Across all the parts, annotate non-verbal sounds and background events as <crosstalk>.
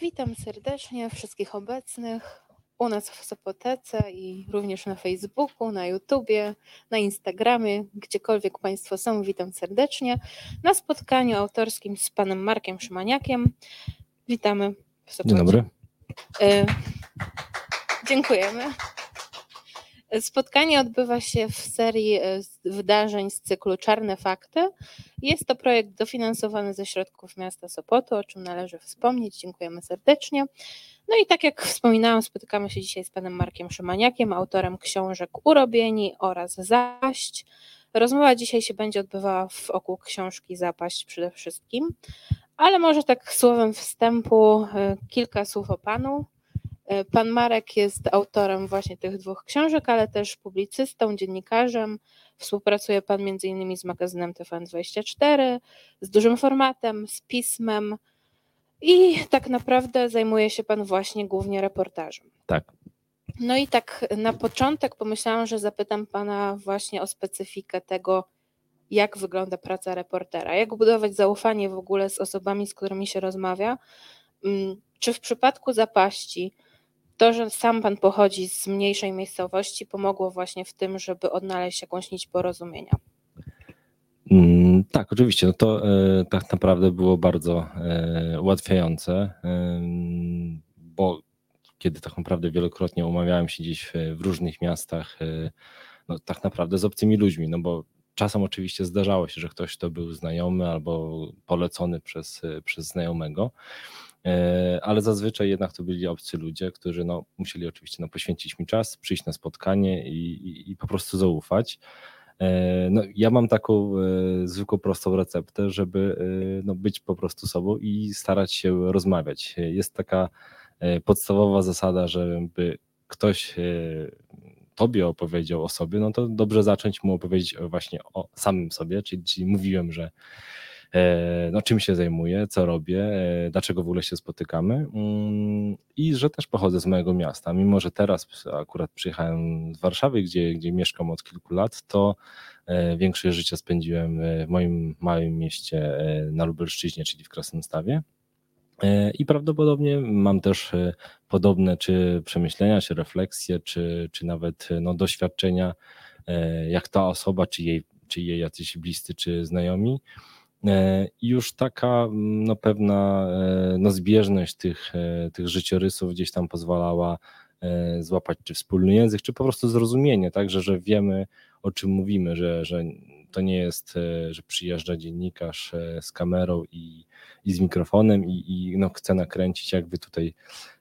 Witam serdecznie wszystkich obecnych u nas w Sopotece i również na Facebooku, na YouTubie, na Instagramie, gdziekolwiek Państwo są, witam serdecznie na spotkaniu autorskim z panem Markiem Szymaniakiem. Witamy w Sopocie. Dzień dobry. E, dziękujemy. Spotkanie odbywa się w serii e, wydarzeń z cyklu Czarne Fakty. Jest to projekt dofinansowany ze środków miasta Sopotu, o czym należy wspomnieć. Dziękujemy serdecznie. No i tak jak wspominałam, spotykamy się dzisiaj z panem Markiem Szymaniakiem, autorem książek Urobieni oraz Zaść. Rozmowa dzisiaj się będzie odbywała wokół książki Zapaść przede wszystkim, ale może tak słowem wstępu e, kilka słów o panu. E, Pan Marek jest autorem właśnie tych dwóch książek, ale też publicystą, dziennikarzem. Współpracuje Pan m.in. z magazynem TVN24, z dużym formatem, z pismem i tak naprawdę zajmuje się Pan właśnie głównie reportażem. Tak. No i tak na początek pomyślałam, że zapytam Pana właśnie o specyfikę tego, jak wygląda praca reportera, jak budować zaufanie w ogóle z osobami, z którymi się rozmawia. Mm, Czy w przypadku zapaści to, że sam Pan pochodzi z mniejszej miejscowości, pomogło właśnie w tym, żeby odnaleźć jakąś nić porozumienia? Mm, Tak, oczywiście. No to e, tak naprawdę było bardzo e, ułatwiające, em, bo kiedy tak naprawdę wielokrotnie umawiałem się gdzieś w, w różnych miastach, e, no tak naprawdę z obcymi ludźmi, no bo czasem oczywiście zdarzało się, że ktoś to był znajomy albo polecony przez, e, przez znajomego, e, ale zazwyczaj jednak to byli obcy ludzie, którzy no, musieli oczywiście no, poświęcić mi czas, przyjść na spotkanie i, i, i po prostu zaufać. E, No, ja mam taką e, zwykłą, prostą receptę, żeby e, no, być po prostu sobą i starać się rozmawiać. E, Jest taka e, podstawowa zasada, żeby ktoś e, tobie opowiedział o sobie, no to dobrze zacząć mu opowiedzieć właśnie o samym sobie, czyli, czyli mówiłem, że e, no, czym się zajmuję, co robię, e, dlaczego w ogóle się spotykamy mm, i że też pochodzę z mojego miasta. Mimo, że teraz akurat przyjechałem z Warszawy, gdzie, gdzie mieszkam od kilku lat, to e, większość życia spędziłem e, w moim małym mieście e, na Lubelszczyźnie, czyli w Krasnostawie. E, I prawdopodobnie mam też e, podobne czy przemyślenia, czy refleksje, czy, czy nawet e, no, doświadczenia, e, jak ta osoba, czy jej, czy jej jacyś bliscy, czy znajomi. E, I już taka mm, no, pewna e, no, zbieżność tych, e, tych życiorysów gdzieś tam pozwalała e, złapać czy wspólny język, czy po prostu zrozumienie, tak, że, że wiemy o czym mówimy, że, że to nie jest, e, że przyjeżdża dziennikarz e, z kamerą i, i z mikrofonem i, i no, chce nakręcić, jak wy tutaj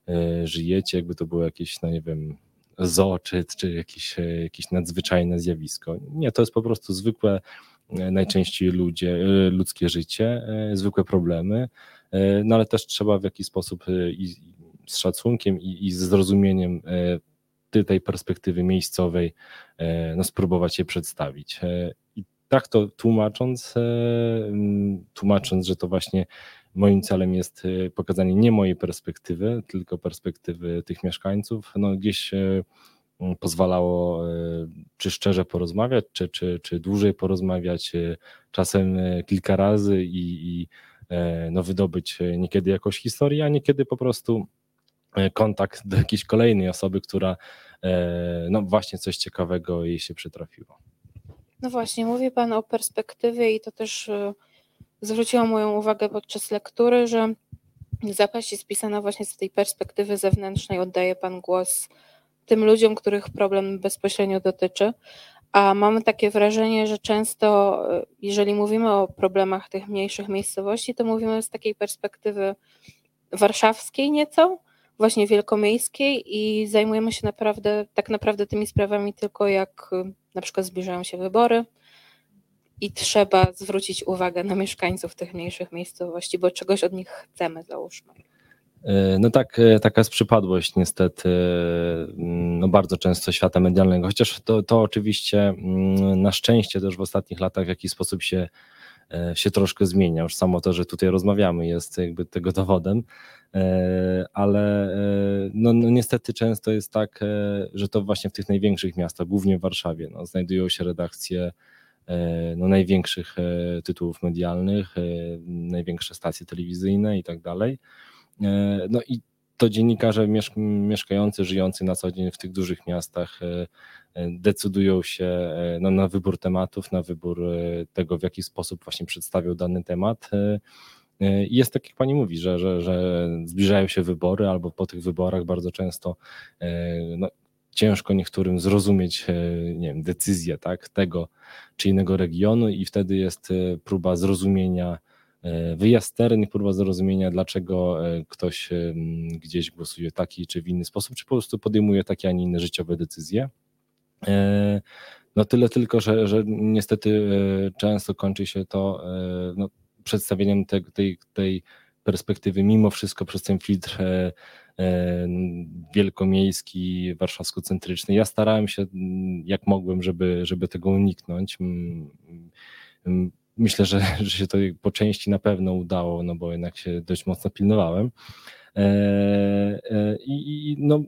e, żyjecie, jakby to było jakieś, no nie wiem, zoo, czy, czy jakieś, e, jakieś nadzwyczajne zjawisko. Nie, to jest po prostu zwykłe, e, najczęściej ludzie, e, ludzkie życie, e, zwykłe problemy, e, no ale też trzeba w jakiś sposób e, i, z szacunkiem i, i z zrozumieniem e, tej perspektywy miejscowej e, no, spróbować je przedstawić. E, I tak to tłumacząc, e, tłumacząc, że to właśnie moim celem jest e, pokazanie nie mojej perspektywy, tylko perspektywy tych mieszkańców, no gdzieś e, pozwalało e, czy szczerze porozmawiać, czy, czy, czy dłużej porozmawiać, e, czasem e, kilka razy i, i no, wydobyć niekiedy jakąś historię, a niekiedy po prostu kontakt do jakiejś kolejnej osoby, która no właśnie coś ciekawego jej się przytrafiło. No właśnie, mówi Pan o perspektywie i to też zwróciło moją uwagę podczas lektury, że zapaść jest pisana właśnie z tej perspektywy zewnętrznej. Oddaje Pan głos tym ludziom, których problem bezpośrednio dotyczy. A mamy takie wrażenie, że często, e, jeżeli mówimy o problemach tych mniejszych miejscowości, to mówimy z takiej perspektywy warszawskiej nieco, właśnie wielkomiejskiej i zajmujemy się naprawdę, tak naprawdę tymi sprawami tylko jak y, na przykład zbliżają się wybory i trzeba zwrócić uwagę na mieszkańców tych mniejszych miejscowości, bo czegoś od nich chcemy, załóżmy. E, No tak, e, taka jest przypadłość niestety mm, no bardzo często świata medialnego, chociaż to, to oczywiście mm, na szczęście też w ostatnich latach w jakiś sposób się, e, się troszkę zmienia. Już samo to, że tutaj rozmawiamy jest jakby tego dowodem, ale no, no niestety często jest tak, że to właśnie w tych największych miastach, głównie w Warszawie, no, znajdują się redakcje no, największych tytułów medialnych, największe stacje telewizyjne i tak dalej. No i to dziennikarze mieszkający, żyjący na co dzień w tych dużych miastach decydują się no, na wybór tematów, na wybór tego, w jaki sposób właśnie przedstawią dany temat. I jest tak, jak pani mówi, że, że, że zbliżają się wybory, albo po tych wyborach bardzo często no, ciężko niektórym zrozumieć nie wiem, decyzję tak, tego czy innego regionu, i wtedy jest próba zrozumienia wyjazd teren i próba zrozumienia, dlaczego ktoś gdzieś głosuje taki czy w inny sposób, czy po prostu podejmuje takie, a nie inne życiowe decyzje. No tyle tylko, że, że niestety często kończy się to no, przedstawieniem te, tej, tej perspektywy mimo wszystko przez ten filtr e, e, wielkomiejski, warszawsko-centryczny. Ja starałem się jak mogłem, żeby, żeby tego uniknąć. Myślę, że, <laughs> że się to po części na pewno udało, no bo jednak się dość mocno pilnowałem. E, I, i no,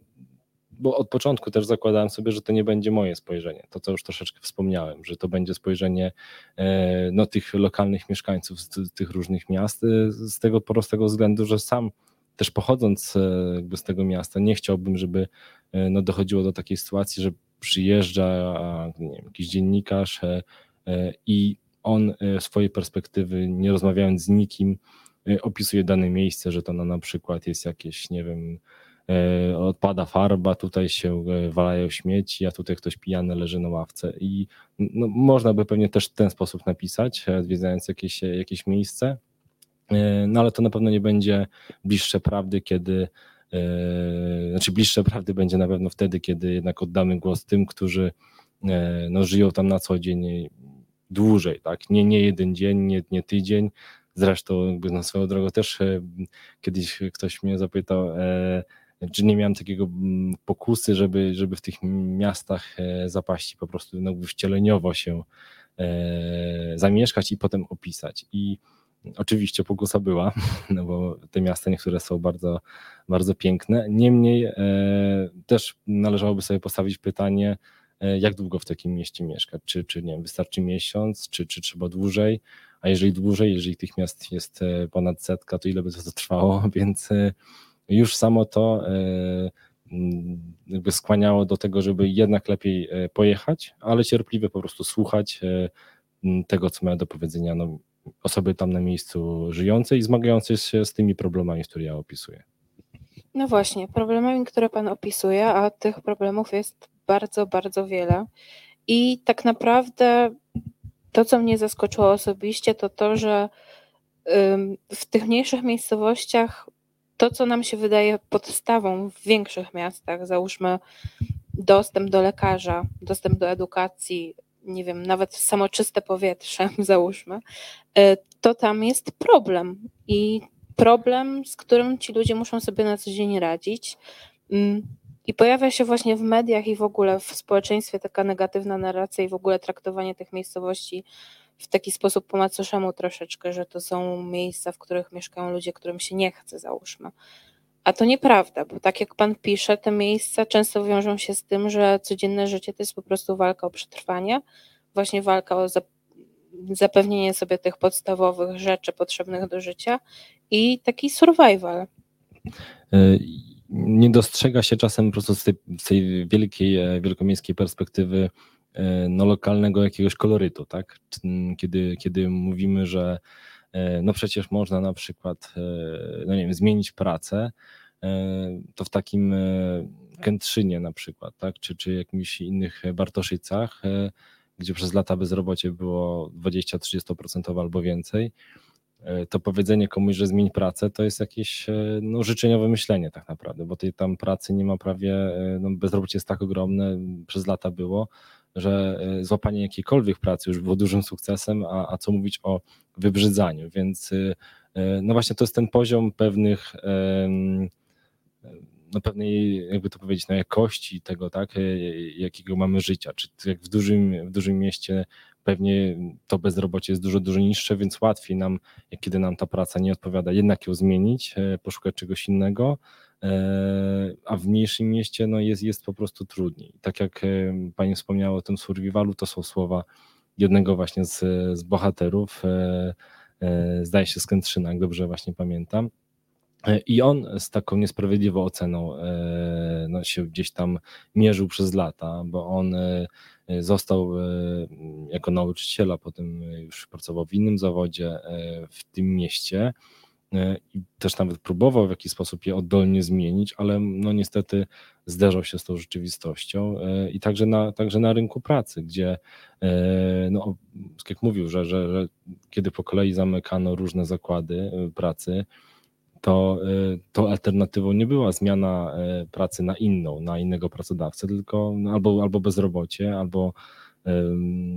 bo od początku też zakładałem sobie, że to nie będzie moje spojrzenie, to co już troszeczkę wspomniałem, że to będzie spojrzenie e, no, tych lokalnych mieszkańców z tych różnych miast, e, z tego prostego względu, że sam też pochodząc e, z tego miasta, nie chciałbym, żeby no, dochodziło do takiej sytuacji, że przyjeżdża wiem, jakiś dziennikarz i on swojej perspektywy, nie rozmawiając z nikim, opisuje dane miejsce, że to na przykład jest jakieś, nie wiem, E, odpada farba, tutaj się e, walają śmieci, a tutaj ktoś pijany leży na ławce. I no, można by pewnie też w ten sposób napisać, e, odwiedzając jakieś, jakieś miejsce, no ale to na pewno nie będzie bliższe prawdy, kiedy znaczy bliższe prawdy będzie na pewno wtedy, kiedy jednak oddamy głos tym, którzy no, żyją tam na co dzień dłużej, tak? Nie, nie jeden dzień, nie, nie tydzień. Zresztą jakby na swoją drogę też kiedyś ktoś mnie zapytał, czy nie miałem takiego mm, pokusy, żeby, żeby w tych miastach e, zapaści po prostu no, wcieleniowo się e, zamieszkać i potem opisać. I oczywiście pokusa była, <laughs> no bo te miasta niektóre są bardzo, bardzo piękne. Niemniej e, też należałoby sobie postawić pytanie, jak długo w takim mieście mieszkać? Czy, czy nie wiem, wystarczy miesiąc, czy, czy trzeba dłużej? A jeżeli dłużej, jeżeli tych miast jest ponad setka, to ile by to <laughs> trwało? Więc już samo to e, mm, jakby skłaniało do tego, żeby jednak lepiej e, pojechać, ale cierpliwie po prostu słuchać e, tego, co mają do powiedzenia no, osoby tam na miejscu żyjące i zmagające się z tymi problemami, które ja opisuję. No właśnie, problemami, które Pan opisuje, a tych problemów jest bardzo, bardzo wiele. I tak naprawdę to, co mnie zaskoczyło osobiście, to to, że w tych mniejszych miejscowościach to, co nam się wydaje podstawą w większych miastach, załóżmy dostęp do lekarza, dostęp do edukacji, nie wiem, nawet samoczyste powietrze, <laughs> załóżmy, y, to tam jest problem. I problem, z którym ci ludzie muszą sobie na co dzień radzić. I pojawia się właśnie w mediach i w ogóle w społeczeństwie taka negatywna narracja i w ogóle traktowanie tych miejscowości w taki sposób po macoszemu troszeczkę, że to są miejsca, w których mieszkają ludzie, którym się nie chce, załóżmy. A to nieprawda, bo tak jak pan pisze, te miejsca często wiążą się z tym, że codzienne życie to jest po prostu walka o przetrwanie, właśnie walka o zapewnienie sobie tych podstawowych rzeczy potrzebnych do życia i taki survival. Nie dostrzega się czasem po prostu z tej, z tej wielkiej, e, wielkomiejskiej perspektywy E, no, lokalnego jakiegoś kolorytu, tak? Kiedy, kiedy mówimy, że e, no przecież można na przykład, no nie wiem, zmienić pracę, to w takim Kętrzynie na przykład, tak? Czy, czy jakimiś innych Bartoszycach, gdzie przez lata bezrobocie było 20-30% albo więcej, to powiedzenie komuś, że zmień pracę, to jest jakieś no, życzeniowe myślenie tak naprawdę, bo tej tam pracy nie ma prawie, no, bezrobocie jest tak ogromne, przez lata było, że e, złapanie jakiejkolwiek pracy już było dużym sukcesem, a, a co mówić o wybrzydzaniu, więc e, e, no właśnie to jest ten poziom pewnych no pewnej, jakby to powiedzieć, no jakości tego, tak, jakiego mamy życia, czy jak w dużym, w dużym mieście pewnie to bezrobocie jest dużo, dużo niższe, więc łatwiej nam, kiedy nam ta praca nie odpowiada, jednak ją zmienić, poszukać czegoś innego, E, a w mniejszym mieście no jest, jest po prostu trudniej. Tak jak e, Pani wspomniała o tym survivalu, to są słowa jednego właśnie z, z bohaterów, e, zdaje się z Kętrzyna, jak dobrze właśnie pamiętam. I on z taką niesprawiedliwą oceną no, się gdzieś tam mierzył przez lata, bo on został jako nauczyciel, a potem już pracował w innym zawodzie w tym mieście i też nawet próbował w jakiś sposób je oddolnie zmienić, ale no niestety zderzał się z tą rzeczywistością i także na, także na rynku pracy, gdzie no, jak mówił, że, że, że kiedy po kolei zamykano różne zakłady pracy, to, to alternatywą nie była zmiana pracy na inną, na innego pracodawcę, tylko no, albo, albo bezrobocie, albo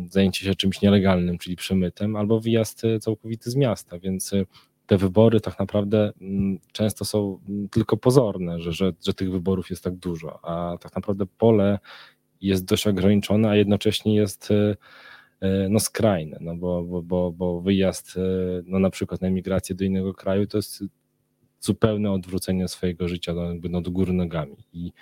zajęcie się czymś nielegalnym, czyli przemytem, albo wyjazd całkowity z miasta, więc te wybory tak naprawdę mm, często są mm, tylko pozorne, że, że, że tych wyborów jest tak dużo, a tak naprawdę pole jest dość ograniczone, a jednocześnie jest no, skrajne, no bo, bo, bo, bo wyjazd no, na przykład na emigrację do innego kraju to jest zupełne odwrócenie swojego życia no, jakby do góry nogami. I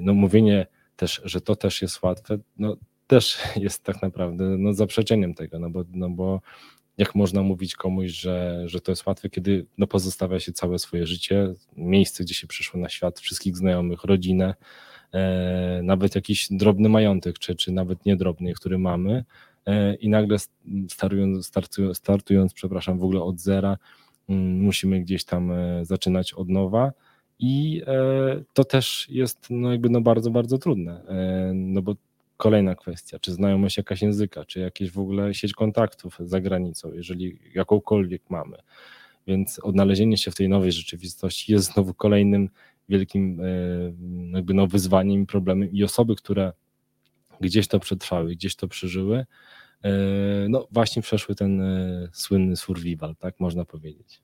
no, mówienie też, że to też jest łatwe, no też <laughs> jest tak naprawdę no, zaprzeczeniem tego, no bo, no bo jak można mówić komuś, że, że to jest łatwe, kiedy no, pozostawia się całe swoje życie, miejsce, gdzie się przyszło na świat, wszystkich znajomych, rodzinę, e, nawet jakiś drobny majątek, czy, czy nawet niedrobny, który mamy e, i nagle startując, startując, przepraszam, w ogóle od zera, musimy gdzieś tam e, zaczynać od nowa. I e, to też jest no jakby no bardzo, bardzo trudne, e, no bo Kolejna kwestia, czy znajomość jakaś języka, czy jakieś w ogóle sieć kontaktów za granicą, jeżeli jakąkolwiek mamy. Więc odnalezienie się w tej nowej rzeczywistości jest znowu kolejnym wielkim jakby no wyzwaniem problemem i osoby, które gdzieś to przetrwały, gdzieś to przeżyły, no właśnie przeszły ten e, słynny survival, tak można powiedzieć.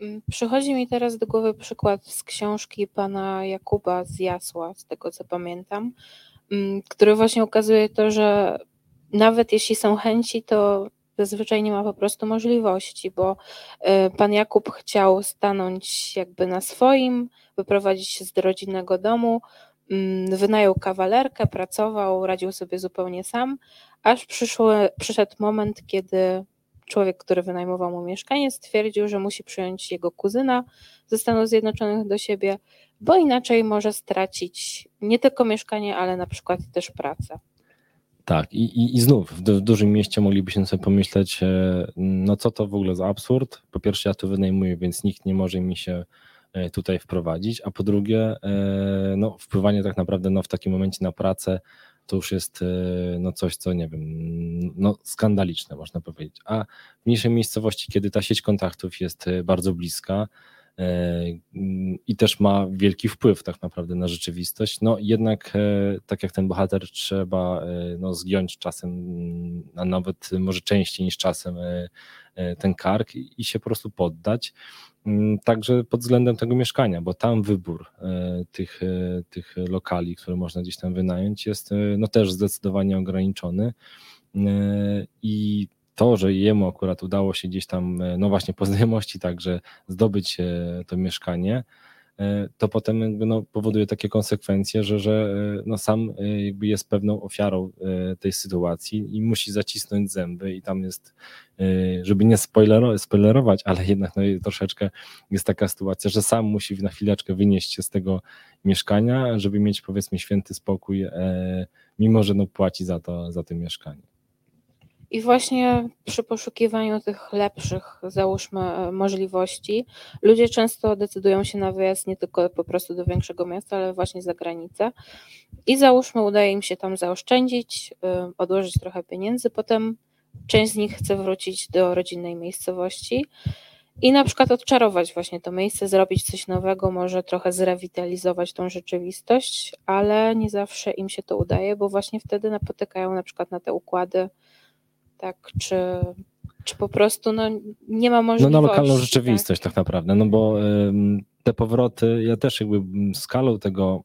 Mm, przychodzi mi teraz do głowy przykład z książki pana Jakuba z Jasła, z tego co pamiętam, Mm, który właśnie ukazuje to, że nawet jeśli są chęci, to zazwyczaj nie ma po prostu możliwości, bo y, pan Jakub chciał stanąć jakby na swoim, wyprowadzić się z rodzinnego domu, wynajął kawalerkę, pracował, radził sobie zupełnie sam, aż przyszły, przyszedł moment, kiedy człowiek, który wynajmował mu mieszkanie, stwierdził, że musi przyjąć jego kuzyna ze Stanów Zjednoczonych do siebie, bo inaczej może stracić nie tylko mieszkanie, ale na przykład też pracę. Tak, i, i, i znów w, w, dużym mieście moglibyśmy sobie pomyśleć, e, no co to w ogóle za absurd. Po pierwsze, ja tu wynajmuję, więc nikt nie może mi się tutaj wprowadzić, a po drugie, e, no, wpływanie tak naprawdę no, w takim momencie na pracę to już jest no, coś, co nie wiem, no, skandaliczne można powiedzieć. A w mniejszej miejscowości, kiedy ta sieć kontaktów jest bardzo bliska, E, i też ma wielki wpływ tak naprawdę na rzeczywistość. No jednak e, tak jak ten bohater trzeba e, no, zgiąć czasem, a nawet może częściej niż czasem ten kark i się po prostu poddać. Mm, także pod względem tego mieszkania, bo tam wybór tych, tych lokali, które można gdzieś tam wynająć jest no też zdecydowanie ograniczony. I to, że jemu akurat udało się gdzieś tam, e, no właśnie po znajomości także zdobyć e, to mieszkanie, e, to potem jakby no powoduje takie konsekwencje, że, że no sam jakby jest pewną ofiarą tej sytuacji i musi zacisnąć zęby i tam jest, żeby nie spoilerować, spoilerować ale jednak no troszeczkę jest taka sytuacja, że sam musi na chwileczkę wynieść się z tego mieszkania, żeby mieć powiedzmy święty spokój, mimo że no płaci za to, za to mieszkanie. I właśnie przy poszukiwaniu tych lepszych, załóżmy, możliwości, ludzie często decydują się na wyjazd nie tylko po prostu do większego miasta, ale właśnie za granicę. I załóżmy, udaje im się tam zaoszczędzić, e, odłożyć trochę pieniędzy, potem część z nich chce wrócić do rodzinnej miejscowości i na przykład odczarować właśnie to miejsce, zrobić coś nowego, może trochę zrewitalizować tą rzeczywistość, ale nie zawsze im się to udaje, bo właśnie wtedy napotykają na przykład na te układy tak, czy, czy po prostu no, nie ma możliwości. No na lokalną rzeczywistość tak, tak naprawdę, no bo te powroty, ja też jakby skalą tego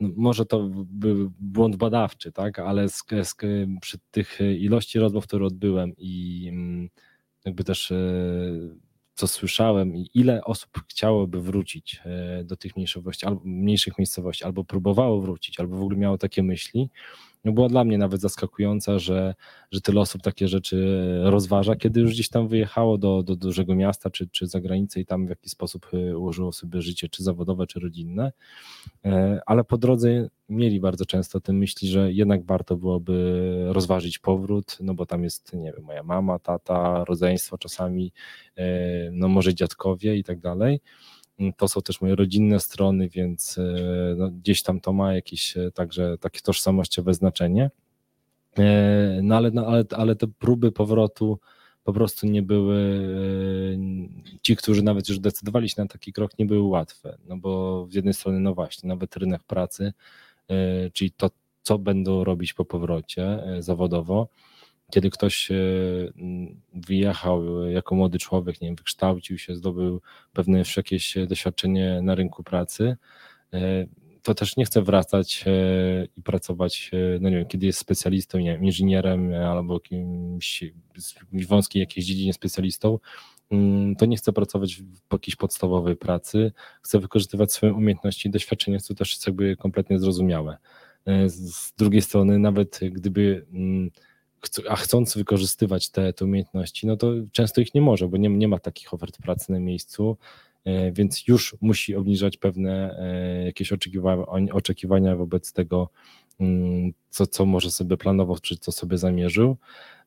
no, może to był błąd badawczy, tak, ale z, z, przy tych ilości rozmów, które odbyłem i jakby też e, co słyszałem i ile osób chciałoby wrócić e, do tych mniejszości, albo mniejszych miejscowości, albo próbowało wrócić, albo w ogóle miało takie myśli, była dla mnie nawet zaskakująca, że, że tyle osób takie rzeczy rozważa, kiedy już gdzieś tam wyjechało do, do dużego miasta czy, czy za granicę i tam w jakiś sposób e, ułożyło sobie życie, czy zawodowe, czy rodzinne, e, ale po drodze mieli bardzo często te myśli, że jednak warto byłoby rozważyć powrót, no bo tam jest, nie wiem, moja mama, tata, rodzeństwo czasami, e, no może dziadkowie i tak dalej. To są też moje rodzinne strony, więc e, no, gdzieś tam to ma jakieś e, także takie tożsamościowe znaczenie. E, no ale, no, ale, ale te próby powrotu po prostu nie były, ci, którzy nawet już decydowali się na taki krok, nie były łatwe. No bo z jednej strony, no właśnie, nawet rynek pracy, czyli to, co będą robić po powrocie zawodowo, kiedy ktoś wyjechał jako młody człowiek, nie wiem, wykształcił się, zdobył pewne już jakieś doświadczenie na rynku pracy, e, to też nie chce wracać e, i pracować, e, no nie wiem, kiedy jest specjalistą, nie wiem, inżynierem albo kimś w wąskiej jakiejś dziedzinie specjalistą, mm, to nie chce pracować w jakiejś podstawowej pracy, chce wykorzystywać swoje umiejętności i doświadczenia, co też jest jakby kompletnie zrozumiałe. Z drugiej strony, nawet gdyby mm, a chcąc wykorzystywać te, te umiejętności, no to często ich nie może, bo nie, nie ma takich ofert pracy na miejscu, e, więc już musi obniżać pewne e, jakieś oczekiwania, wobec tego, mm, co, co może sobie planował, czy co sobie zamierzył.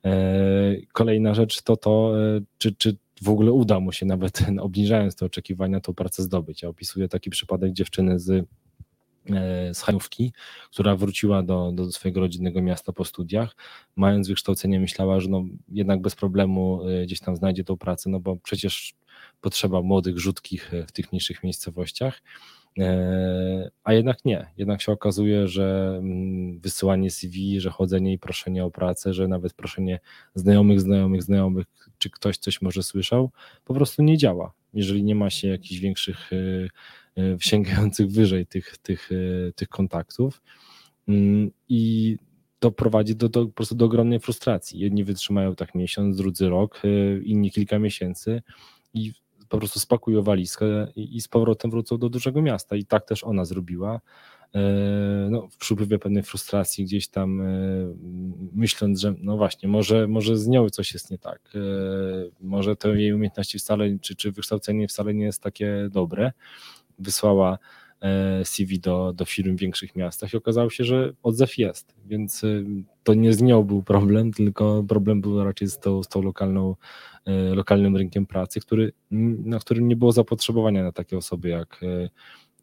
E, kolejna rzecz to to, czy, czy w ogóle uda mu się nawet <laughs> obniżając te oczekiwania, tą pracę zdobyć. Ja opisuję taki przypadek dziewczyny z z Hajówki, która wróciła do, do swojego rodzinnego miasta po studiach, mając wykształcenie myślała, że no jednak bez problemu e, gdzieś tam znajdzie tą pracę, no bo przecież potrzeba młodych, rzutkich e, w tych mniejszych miejscowościach, a jednak nie. Jednak się okazuje, że mm, wysyłanie CV, że chodzenie i proszenie o pracę, że nawet proszenie znajomych, znajomych, znajomych, czy ktoś coś może słyszał, po prostu nie działa. Jeżeli nie ma się jakichś większych E, sięgających wyżej tych, tych, e, tych kontaktów. Mm, I to prowadzi do, do, po prostu do ogromnej frustracji. Jedni wytrzymają tak miesiąc, drudzy rok, e, inni kilka miesięcy i po prostu spakują walizkę i, i z powrotem wrócą do dużego miasta. I tak też ona zrobiła. No, w przypływie pewnej frustracji gdzieś tam myśląc, że no właśnie, może, może z nią coś jest nie tak, może to jej umiejętności wcale, czy, czy wykształcenie wcale nie jest takie dobre, wysłała e, CV do, do firm w większych miastach i okazało się, że odzew jest, więc e, to nie z nią był problem, <laughs> tylko problem był raczej z tą, z tą lokalną, e, lokalnym rynkiem pracy, który, na którym nie było zapotrzebowania na takie osoby jak,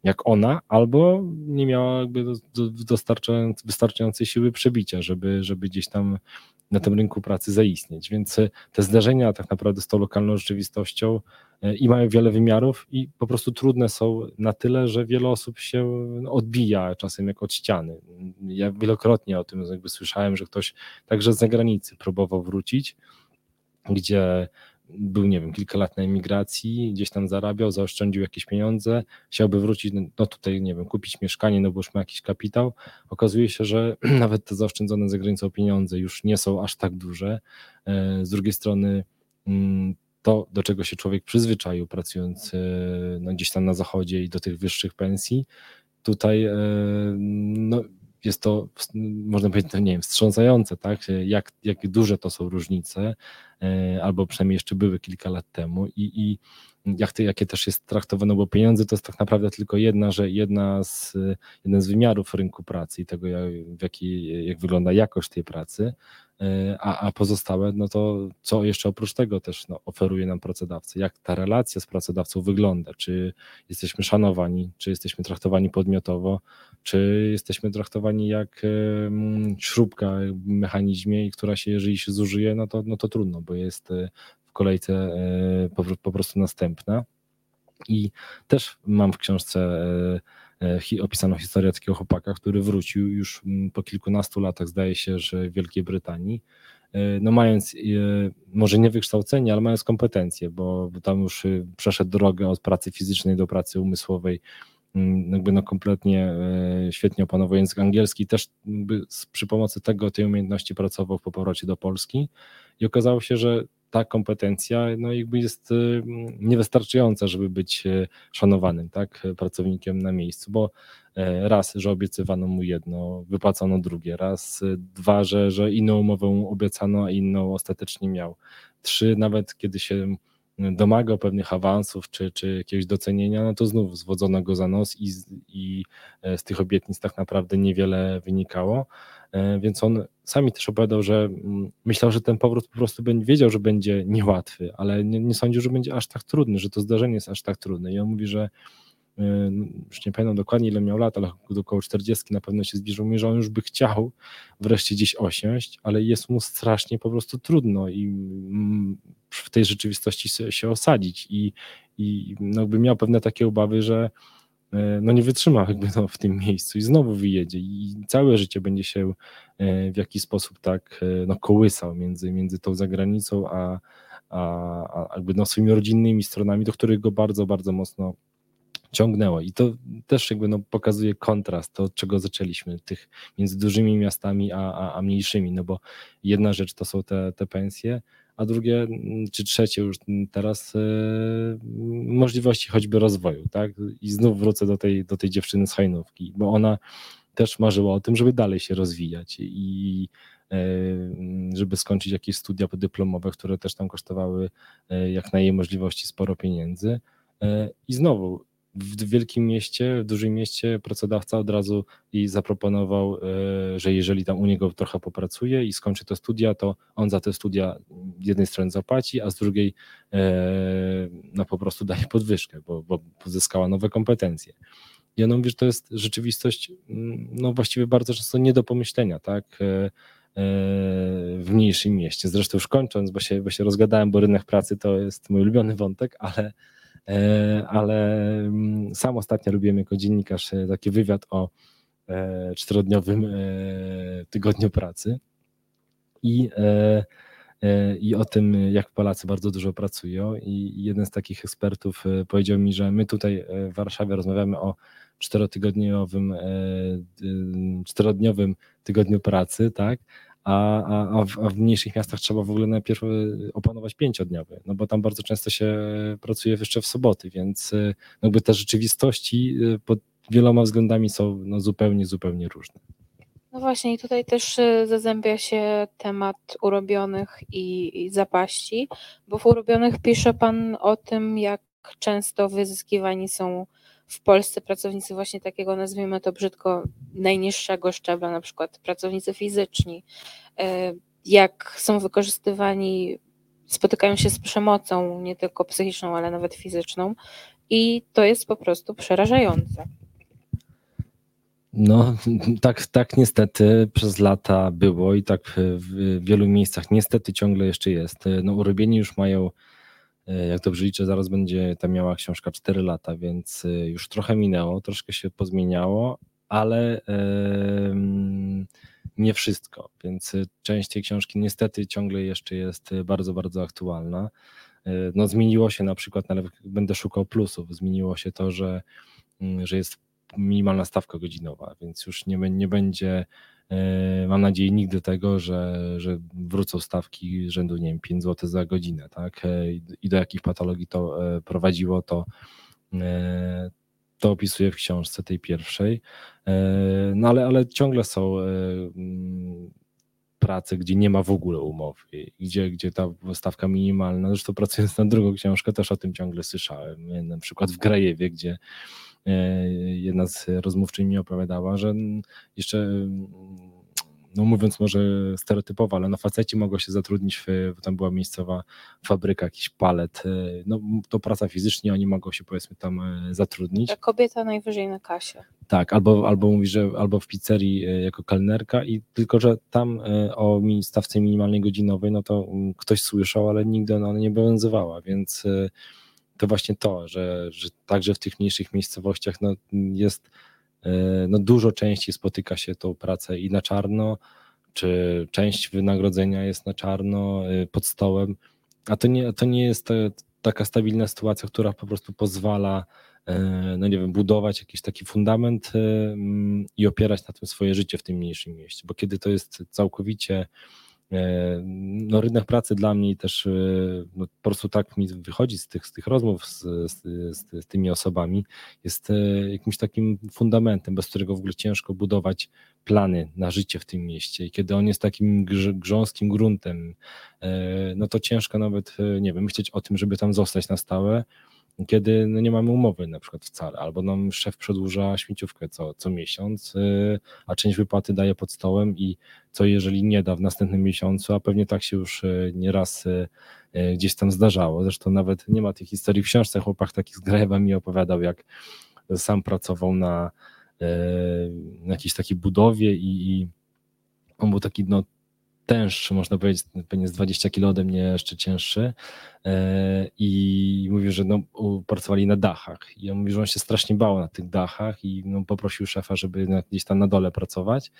jak ona, albo nie miała jakby wystarczającej siły przebicia, żeby, żeby gdzieś tam na tym rynku pracy zaistnieć. Więc te zdarzenia tak naprawdę z tą lokalną rzeczywistością i mają wiele wymiarów i po prostu trudne są na tyle, że wiele osób się odbija czasem jak od ściany. Ja wielokrotnie o tym jakby słyszałem, że ktoś także z zagranicy próbował wrócić, gdzie był, nie wiem, kilka lat na emigracji, gdzieś tam zarabiał, zaoszczędził jakieś pieniądze, chciałby wrócić, no tutaj, nie wiem, kupić mieszkanie, no bo już ma jakiś kapitał. Okazuje się, że <clears throat> nawet te zaoszczędzone za granicą pieniądze już nie są aż tak duże. E, z drugiej strony mm, to, do czego się człowiek przyzwyczaił, pracując e, no, gdzieś tam na zachodzie i do tych wyższych pensji, tutaj e, jest to, można powiedzieć, nie wiem, wstrząsające, tak? jak, jak duże to są różnice, e, albo przynajmniej jeszcze były kilka lat temu i, i jak to, jakie też jest traktowane, bo pieniądze to jest tak naprawdę tylko jedna, że jedna z, jeden z wymiarów rynku pracy i tego, jak, w jaki, jak wygląda jakość tej pracy, a, a pozostałe, no to co jeszcze oprócz tego też no, oferuje nam pracodawca, jak ta relacja z pracodawcą wygląda, czy jesteśmy szanowani, czy jesteśmy traktowani podmiotowo, czy jesteśmy traktowani jak śrubka w mechanizmie, która się, jeżeli się zużyje, no to, no to trudno, bo jest e, w kolejce po, po prostu następna. I też mam w książce opisano historię takiego chłopaka, który wrócił już mm, po kilkunastu latach, zdaje się, że w Wielkiej Brytanii, e, no mając e, może nie wykształcenie, ale mając kompetencje, bo tam już przeszedł drogę od pracy fizycznej do pracy umysłowej, mm, jakby no kompletnie świetnie opanował język angielski, też przy pomocy tego, tej umiejętności pracował po powrocie do Polski. I okazało się, że ta kompetencja no jakby jest niewystarczająca, żeby być szanowanym tak, pracownikiem na miejscu, bo raz, że obiecywano mu jedno, wypłacono drugie, raz, dwa, że, że inną umowę obiecano, a inną ostatecznie miał. Trzy, nawet kiedy się domagał pewnych awansów czy, czy jakiegoś docenienia, no to znów zwodzono go za nos i, i e, z tych obietnic tak naprawdę niewiele wynikało. E, więc on sami też opowiadał, że mm, myślał, że ten powrót po prostu będzie, wiedział, że będzie niełatwy, ale nie, nie sądził, że będzie aż tak trudny, że to zdarzenie jest aż tak trudne. I on mówi, że już nie pamiętam dokładnie ile miał lat, ale około 40 na pewno się zbliżył. Mi, że on już by chciał wreszcie gdzieś osiąść, ale jest mu strasznie po prostu trudno i mm, w tej rzeczywistości się osadzić. I, i no jakby miał pewne takie obawy, że yy, no nie wytrzyma jakby no w tym miejscu i znowu wyjedzie. I całe życie będzie się yy, w jakiś sposób tak no kołysał między, między tą zagranicą a, a, a jakby no swoimi rodzinnymi stronami, do których go bardzo, bardzo mocno ciągnęło. I to też jakby no pokazuje kontrast, to od czego zaczęliśmy, tych między dużymi miastami a, a, a mniejszymi, no bo jedna rzecz to są te, te pensje, a drugie czy trzecie już teraz e, możliwości choćby rozwoju, tak? I znów wrócę do tej, do tej dziewczyny z Hajnówki, bo ona też marzyła o tym, żeby dalej się rozwijać i e, żeby skończyć jakieś studia podyplomowe, które też tam kosztowały e, jak na jej możliwości sporo pieniędzy. I znowu w wielkim mieście, w dużym mieście pracodawca od razu i zaproponował, e, że jeżeli tam u niego trochę popracuje i skończy te studia, to on za te studia z jednej strony zapłaci, a z drugiej e, no po prostu daje podwyżkę, bo, bo pozyskała nowe kompetencje. I on mówi, że to jest rzeczywistość mm, no właściwie bardzo często nie do pomyślenia, tak? E, w mniejszym mieście. Zresztą już kończąc, bo się, bo się rozgadałem, bo rynek pracy to jest mój ulubiony wątek, ale ale mm, sam ostatnio robiłem jako dziennikarz e, taki wywiad o e, czterodniowym tygodniu pracy i, i o tym, jak Polacy bardzo dużo pracują. I jeden z takich ekspertów powiedział mi, że my tutaj w Warszawie rozmawiamy o czterotygodniowym, czterodniowym tygodniu pracy, tak? A, a, w, a w mniejszych miastach trzeba w ogóle najpierw e, opanować pięciodniowy, no bo tam bardzo często się pracuje jeszcze w soboty, więc e, no jakby te rzeczywistości e, pod wieloma względami są no zupełnie, zupełnie różne. No właśnie, i tutaj też zazębia się temat urobionych i, i zapaści, bo w urobionych pisze Pan o tym, jak często wyzyskiwani są w Polsce pracownicy właśnie takiego, nazwijmy to brzydko, najniższego szczebla, na przykład pracownicy fizyczni, e, jak są wykorzystywani, spotykają się z przemocą, nie tylko psychiczną, ale nawet fizyczną, i to jest po prostu przerażające. No, <laughs> tak, tak niestety przez lata było i tak w wielu miejscach niestety ciągle jeszcze jest. No, urobieni już mają jak dobrze liczę, zaraz będzie ta miała książka 4 lata, więc e, już trochę minęło, troszkę się pozmieniało, ale nie wszystko, więc e, część tej książki niestety ciągle jeszcze jest bardzo, bardzo aktualna. No, zmieniło się na przykład, nawet będę szukał plusów, zmieniło się to, że, mm, że jest minimalna stawka godzinowa, więc już nie, nie będzie E, mam nadzieję nigdy tego, że, że wrócą stawki rzędu, nie wiem, 5 zł za godzinę, tak? E, I do jakich patologii to e, prowadziło, to, to opisuję w książce tej pierwszej. No ale, ale ciągle są mm, prace, gdzie nie ma w ogóle umowy, gdzie, gdzie ta stawka minimalna, zresztą pracując na drugą książkę też o tym ciągle słyszałem, na przykład w Grajewie, gdzie jedna z rozmówczyń mi opowiadała, że jeszcze no mówiąc może stereotypowo, ale na faceci mogło się zatrudnić, w, tam była miejscowa fabryka, jakiś palet, e, no to praca fizycznie, oni mogą się powiedzmy tam e, zatrudnić. Kobieta najwyżej na kasie. Tak, albo, albo mówi, że albo w pizzerii jako kelnerka i tylko, że tam o stawce minimalnej godzinowej, no to mm, ktoś słyszał, ale nigdy ona nie obowiązywała, więc to właśnie to, że, że także w tych mniejszych miejscowościach no, jest e, no, dużo częściej spotyka się tą pracę i na czarno, czy część wynagrodzenia jest na czarno e, pod stołem, a to nie, to nie jest taka stabilna sytuacja, która po prostu pozwala e, no nie wiem, budować jakiś taki fundament i opierać na tym swoje życie w tym mniejszym mieście, bo kiedy to jest całkowicie no, rynek pracy dla mnie też no, po prostu tak mi wychodzi z tych, z tych rozmów z, z, z, tymi osobami, jest jakimś takim fundamentem, bez którego w ogóle ciężko budować plany na życie w tym mieście. I kiedy on jest takim grząskim gruntem, no to ciężko nawet, nie wiem, myśleć o tym, żeby tam zostać na stałe kiedy no nie mamy umowy na przykład wcale, albo nam szef przedłuża śmieciówkę co, co miesiąc, y, a część wypłaty daje pod stołem i co jeżeli nie da w następnym miesiącu, a pewnie tak się już y, nieraz y, gdzieś tam zdarzało. Zresztą nawet nie ma tej historii w książce, chłopak taki z Grajewa mi opowiadał, jak sam pracował na, na jakiejś takiej budowie i, i on był taki no, tęższy, można powiedzieć, pewnie z 20 kilo ode mnie jeszcze cięższy. E, i mówił, że no, pracowali na dachach. I on mówi, że on się strasznie bał na tych dachach i no, poprosił szefa, żeby gdzieś tam na dole pracować.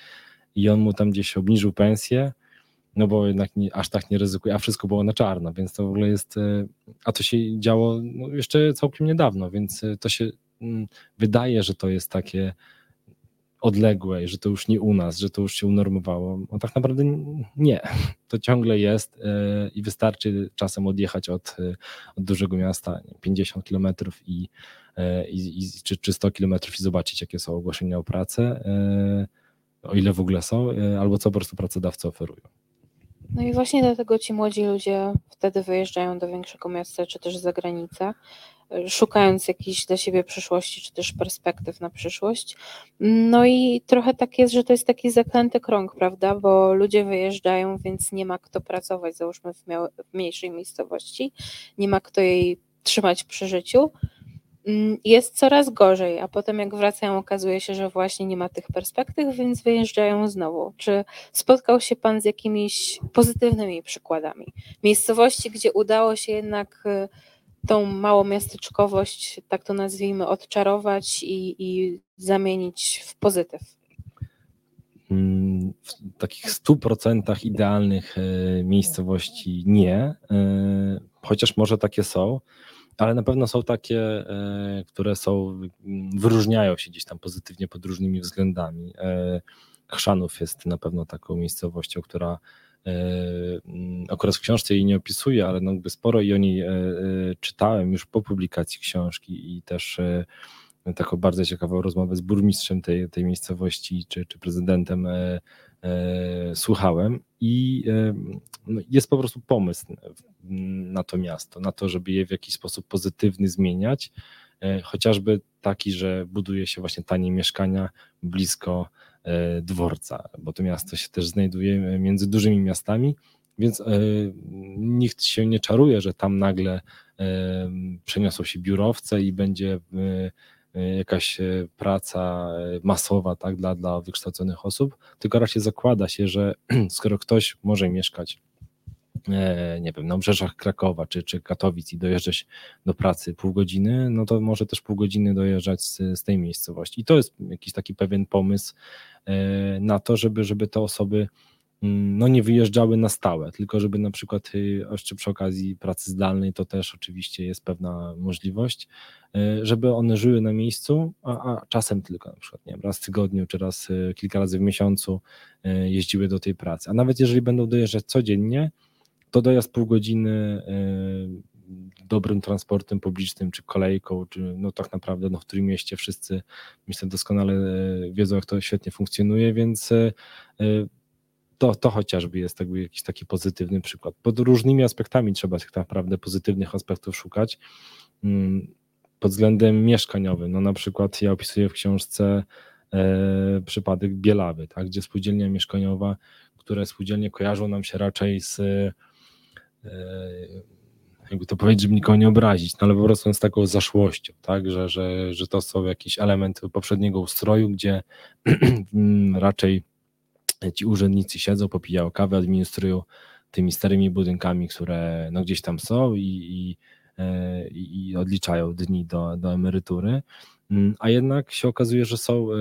I on mu tam gdzieś obniżył pensję, no bo jednak nie, aż tak nie ryzykuje, a wszystko było na czarno, więc to w ogóle jest, e, a to się działo no, jeszcze całkiem niedawno, więc e, to się mm, wydaje, że to jest takie odległej, że to już nie u nas, że to już się unormowało. No tak naprawdę nie. To ciągle jest e, i wystarczy czasem odjechać od, e, od dużego miasta 50 kilometrów i, e, i, i, czy, czy 100 kilometrów i zobaczyć, jakie są ogłoszenia o pracę, o ile w ogóle są, albo co po prostu pracodawcy oferują. No i właśnie dlatego ci młodzi ludzie wtedy wyjeżdżają do większego miasta, czy też za granicę, szukając jakiejś dla siebie przyszłości, czy też perspektyw na przyszłość. No i trochę tak jest, że to jest taki zaklęty krąg, prawda, bo ludzie wyjeżdżają, więc nie ma kto pracować, załóżmy w, w mniejszej miejscowości, nie ma kto jej trzymać przy życiu, mm, jest coraz gorzej, a potem jak wracają, okazuje się, że właśnie nie ma tych perspektyw, więc wyjeżdżają znowu. Czy spotkał się Pan z jakimiś pozytywnymi przykładami? Miejscowości, gdzie udało się jednak y, tą małą miasteczkowość, tak to nazwijmy, odczarować i, i zamienić w pozytyw? Mm, w takich 100% idealnych e, miejscowości nie, e, chociaż może takie są, ale na pewno są takie, e, które są, wyróżniają się gdzieś tam pozytywnie pod różnymi względami. Chrzanów jest na pewno taką miejscowością, która mm, akurat w książce jej nie opisuję, ale no jakby sporo i o niej e, e, czytałem już po publikacji książki i też taką bardzo ciekawą rozmowę z burmistrzem tej, tej miejscowości czy, czy prezydentem słuchałem i no, jest po prostu pomysł na to miasto, na to, żeby je w jakiś sposób pozytywny zmieniać, chociażby taki, że buduje się właśnie tanie mieszkania blisko E, dworca, bo to miasto się też znajduje między dużymi miastami, więc e, nikt się nie czaruje, że tam nagle e, przeniosą się biurowce i będzie jakaś praca masowa tak, dla, dla wykształconych osób, tylko raczej zakłada się, że <clears throat> skoro ktoś może mieszkać E, nie wiem, na obrzeżach Krakowa czy, czy Katowic i dojeżdżać do pracy pół godziny, no to może też pół godziny dojeżdżać z, z tej miejscowości. I to jest jakiś taki pewien pomysł e, na to, żeby, żeby te osoby mm, no nie wyjeżdżały na stałe, tylko żeby na przykład y, jeszcze przy okazji pracy zdalnej to też oczywiście jest pewna możliwość, e, żeby one żyły na miejscu, a, a czasem tylko na przykład nie wiem, raz w tygodniu czy raz y, kilka razy w miesiącu jeździły do tej pracy. A nawet jeżeli będą dojeżdżać codziennie, to dojazd pół godziny e, dobrym transportem publicznym, czy kolejką, czy no tak naprawdę no w którym mieście wszyscy myślę doskonale e, wiedzą, jak to świetnie funkcjonuje, więc e, to, to chociażby jest jakby jakiś taki pozytywny przykład. Pod różnymi aspektami trzeba tak naprawdę pozytywnych aspektów szukać. Mm, pod względem mieszkaniowym, no na przykład ja opisuję w książce e, przypadek Bielawy, tak, gdzie spółdzielnia mieszkaniowa, które spółdzielnie kojarzą nam się raczej z jakby to powiedzieć, żeby nikogo nie obrazić, no ale po prostu z taką zaszłością, tak, że, że, że to są jakiś element poprzedniego ustroju, gdzie <clears throat> raczej ci urzędnicy siedzą, popijają kawę, administrują tymi starymi budynkami, które no gdzieś tam są i, i, e, i odliczają dni do, do emerytury. Mm, a jednak się okazuje, że są e,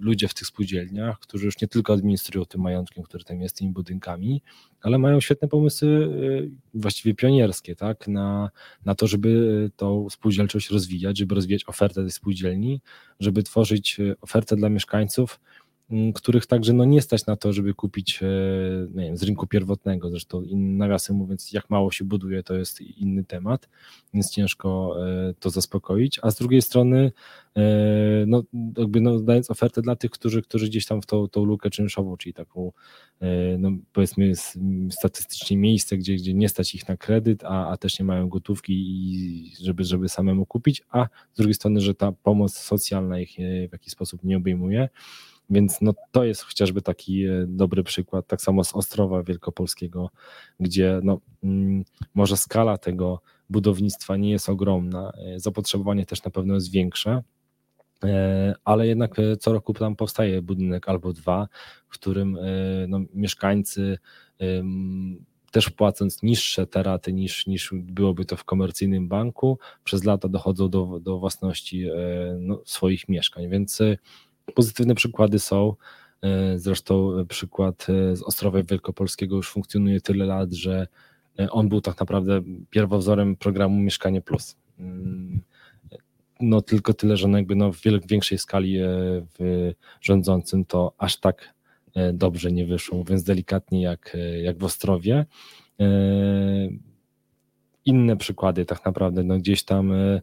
ludzie w tych spółdzielniach, którzy już nie tylko administrują tym majątkiem, który tam jest, tymi budynkami, ale mają świetne pomysły, e, właściwie pionierskie, tak, na, na to, żeby tą spółdzielczość rozwijać, żeby rozwijać ofertę tej spółdzielni, żeby tworzyć e, ofertę dla mieszkańców, których także no nie stać na to, żeby kupić nie wiem, z rynku pierwotnego. Zresztą nawiasem mówiąc, jak mało się buduje, to jest inny temat, więc ciężko to zaspokoić. A z drugiej strony, no, jakby no, dając ofertę dla tych, którzy, którzy gdzieś tam w tą, tą lukę czynszową, czyli taką no, powiedzmy statystycznie miejsce, gdzie, gdzie nie stać ich na kredyt, a, a też nie mają gotówki i żeby, żeby samemu kupić, a z drugiej strony, że ta pomoc socjalna ich w jakiś sposób nie obejmuje. Więc no, to jest chociażby taki e, dobry przykład, tak samo z Ostrowa Wielkopolskiego, gdzie no, mm, może skala tego budownictwa nie jest ogromna, e, zapotrzebowanie też na pewno jest większe, e, ale jednak co roku tam powstaje budynek albo dwa, w którym no, mieszkańcy też płacąc niższe te raty niż, niż byłoby to w komercyjnym banku, przez lata dochodzą do, do własności no, swoich mieszkań. Więc Pozytywne przykłady są. E, zresztą przykład e, z Ostrowa Wielkopolskiego już funkcjonuje tyle lat, że e, on był tak naprawdę pierwowzorem programu Mieszkanie Plus. Mm, no tylko tyle, że no jakby no w większej skali w rządzącym to aż tak dobrze nie wyszło, mówiąc delikatnie jak, jak w Ostrowie. Inne przykłady tak naprawdę, no gdzieś tam E,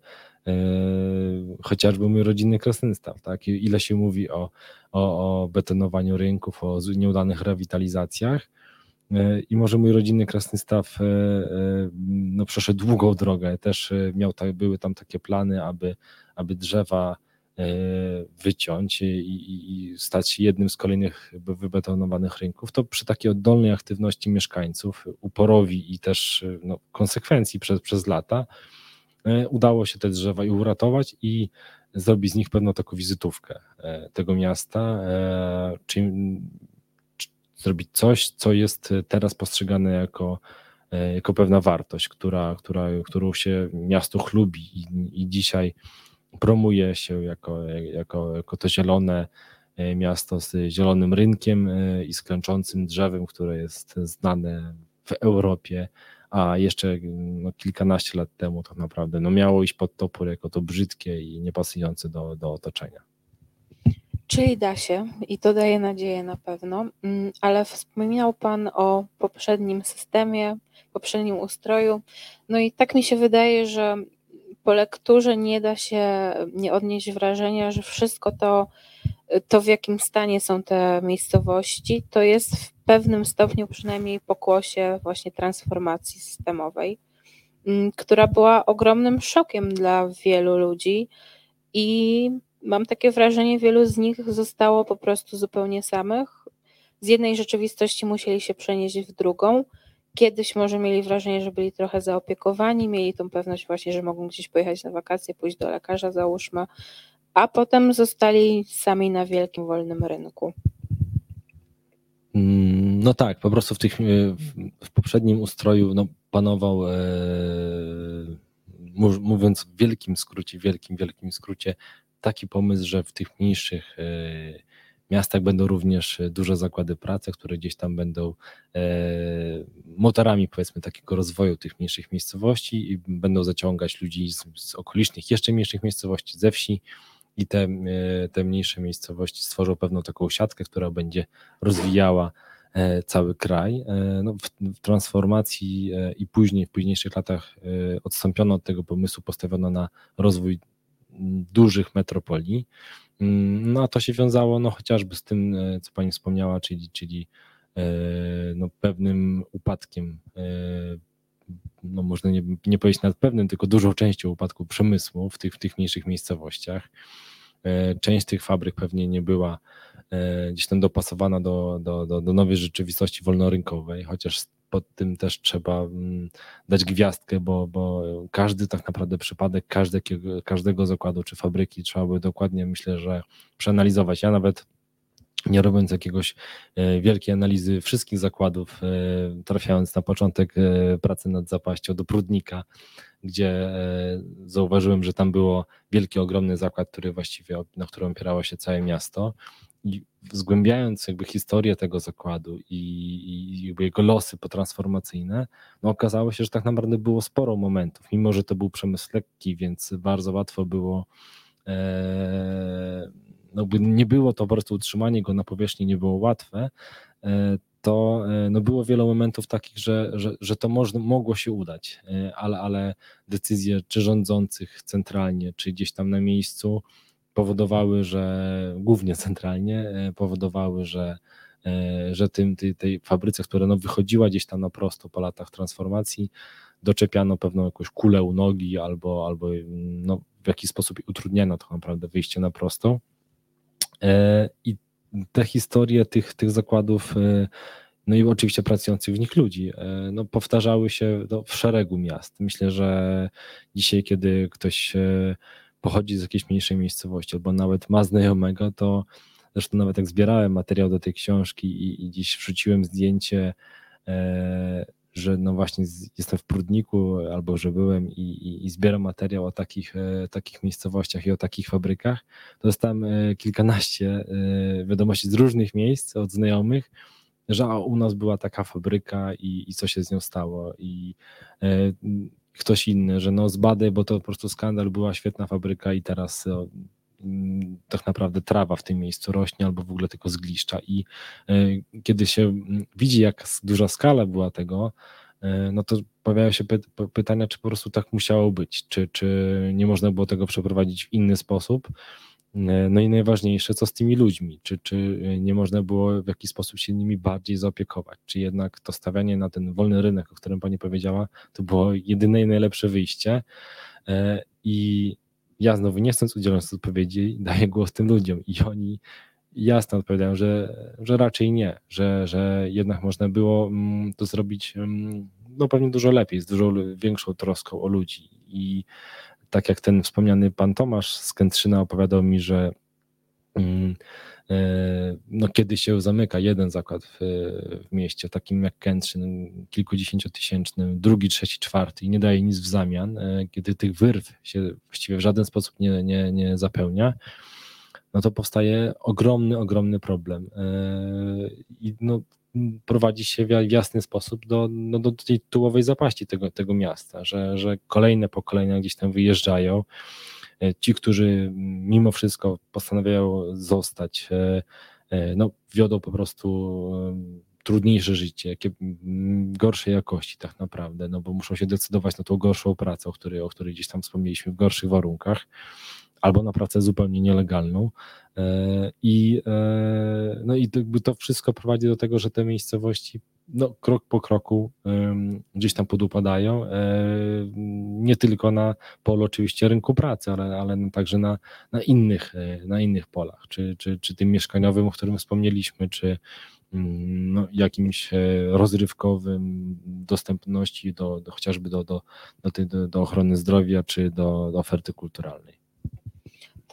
chociażby mój rodzinny Krasnystaw, tak? Ile się mówi o, o, o betonowaniu rynków, o nieudanych rewitalizacjach. E, I może mój rodzinny Krasnystaw e, no, przeszedł długą drogę. Też miał, były tam takie plany, aby, aby drzewa wyciąć i, i, i, stać się jednym z kolejnych wybetonowanych rynków, to przy takiej oddolnej aktywności mieszkańców, uporowi i też no, konsekwencji przez, przez lata, udało się te drzewa i uratować i zrobić z nich pewną taką wizytówkę e, tego miasta, e, czyli zrobić coś, co jest teraz postrzegane jako, jako pewna wartość, która, która, którą się miasto chlubi i, i dzisiaj promuje się jako, jako, jako to zielone miasto z zielonym rynkiem i z klęczącym drzewem, które jest znane w Europie, a jeszcze no, kilkanaście lat temu tak naprawdę no, miało iść pod topór jako to brzydkie i niepasujące do, do otoczenia. Czyli da się i to daje nadzieję na pewno, mm, ale wspominał Pan o poprzednim systemie, poprzednim ustroju. No i tak mi się wydaje, że po lekturze nie da się nie odnieść wrażenia, że wszystko to, to w jakim stanie są te miejscowości, to jest w pewnym stopniu przynajmniej pokłosie właśnie transformacji systemowej, mm, która była ogromnym szokiem dla wielu ludzi i mam takie wrażenie, wielu z nich zostało po prostu zupełnie samych. Z jednej rzeczywistości musieli się przenieść w drugą. Kiedyś może mieli wrażenie, że byli trochę zaopiekowani, mieli tą pewność właśnie, że mogą gdzieś pojechać na wakacje, pójść do lekarza, załóżmy, a potem zostali sami na wielkim wolnym rynku. Mm, no tak, po prostu w, tych, e, w poprzednim ustroju no, panował, e, mówiąc w wielkim skrócie, wielkim, wielkim skrócie, taki pomysł, że w tych mniejszych e, miastach będą również duże zakłady pracy, które gdzieś tam będą motorami powiedzmy takiego rozwoju tych mniejszych miejscowości i będą zaciągać ludzi z, z okolicznych, jeszcze mniejszych miejscowości, ze wsi, i te, e, te mniejsze miejscowości stworzą pewną taką siatkę, która będzie rozwijała e, cały kraj. E, no, w, transformacji i później, w późniejszych latach odstąpiono od tego pomysłu, postawiono na rozwój dużych metropolii. Mm, no a to się wiązało no, chociażby z tym, co Pani wspomniała, czyli, czyli no, pewnym upadkiem no można nie, nie powiedzieć nad pewnym, tylko dużą częścią upadku przemysłu w tych, w tych mniejszych miejscowościach. E, część tych fabryk pewnie nie była e, gdzieś tam dopasowana do, do, do, do nowej rzeczywistości wolnorynkowej, chociaż pod tym też trzeba mm, dać gwiazdkę, bo, bo każdy tak naprawdę przypadek każdego, każdego zakładu czy fabryki trzeba by dokładnie, myślę, że przeanalizować. Ja nawet nie robiąc jakiegoś e, wielkiej analizy wszystkich zakładów, e, trafiając na początek e, pracy nad zapaścią do Prudnika, gdzie zauważyłem, że tam było wielki, ogromny zakład, który właściwie, na którym opierało się całe miasto. I zgłębiając jakby historię tego zakładu i, i jego losy potransformacyjne, no okazało się, że tak naprawdę było sporo momentów, mimo że to był przemysł lekki, więc bardzo łatwo było no, nie było to po prostu utrzymanie go na powierzchni, nie było łatwe, to no było wiele momentów takich, że, że, że to można, mogło się udać, ale, ale decyzje czy rządzących centralnie, czy gdzieś tam na miejscu powodowały, że głównie centralnie powodowały, że E, że tym, tej, tej fabryce, która no wychodziła gdzieś tam na prosto po latach transformacji, doczepiano pewną jakąś kulę u nogi albo, albo no, w jakiś sposób utrudniano to naprawdę wyjście na prosto. E, I te historie tych, tych zakładów, e, no i oczywiście pracujących w nich ludzi, no, powtarzały się no, w szeregu miast. Myślę, że dzisiaj, kiedy ktoś pochodzi z jakiejś mniejszej miejscowości albo nawet ma znajomego, to Zresztą nawet jak zbierałem materiał do tej książki i, i dziś wrzuciłem zdjęcie, e, że no właśnie jestem w Prudniku albo że byłem i, i, i zbieram materiał o takich, e, takich miejscowościach i o takich fabrykach, to dostałem e, kilkanaście e, wiadomości z różnych miejsc od znajomych, że u nas była taka fabryka i, i co się z nią stało. I ktoś inny, że no zbadaj, bo to po prostu skandal, była świetna fabryka i teraz tak naprawdę trawa w tym miejscu rośnie albo w ogóle tylko zgliszcza i e, kiedy się mm, widzi jak duża skala była tego, e, no to pojawiają się pytania, czy po prostu tak musiało być, czy, czy nie można było tego przeprowadzić w inny sposób. E, no i najważniejsze, co z tymi ludźmi? Czy, czy nie można było w jakiś sposób się nimi bardziej zaopiekować? Czy jednak to stawianie na ten wolny rynek, o którym Pani powiedziała, to było jedyne i najlepsze wyjście? I ja znowu nie chcąc udzielać odpowiedzi, daję głos tym ludziom i oni jasno odpowiadają, że, że raczej nie, że, że jednak można było mm, to zrobić mm, no pewnie dużo lepiej, z dużo większą troską o ludzi. I tak jak ten wspomniany pan Tomasz z Kętrzyna opowiadał mi, że mm, no, kiedy się zamyka jeden zakład w, w mieście, takim jak Kętrzyn, kilkudziesięciotysięcznym, drugi, trzeci, czwarty i nie daje nic w zamian, e, kiedy tych wyrw się właściwie w żaden sposób nie, nie, nie zapełnia, no to powstaje ogromny, ogromny problem. E, I no, prowadzi się w jasny sposób do, no, do tej tułowej zapaści tego, tego miasta, że, że kolejne pokolenia gdzieś tam wyjeżdżają, E, ci, którzy mimo wszystko postanawiają zostać, e, e, no, wiodą po prostu trudniejsze życie, gorszej jakości tak naprawdę, no bo muszą się decydować na tą gorszą pracę, o której, o której gdzieś tam wspomnieliśmy, w gorszych warunkach, albo na pracę zupełnie nielegalną. I, no i to wszystko prowadzi do tego, że te miejscowości no, krok po kroku gdzieś tam podupadają. Nie tylko na polu oczywiście rynku pracy, ale, ale także na, na, innych, e, na innych polach, czy, czy, czy tym mieszkaniowym, o którym wspomnieliśmy, czy mm, no, jakimś e, rozrywkowym, dostępności do, do chociażby do, do, do, do ochrony zdrowia, czy do, do oferty kulturalnej.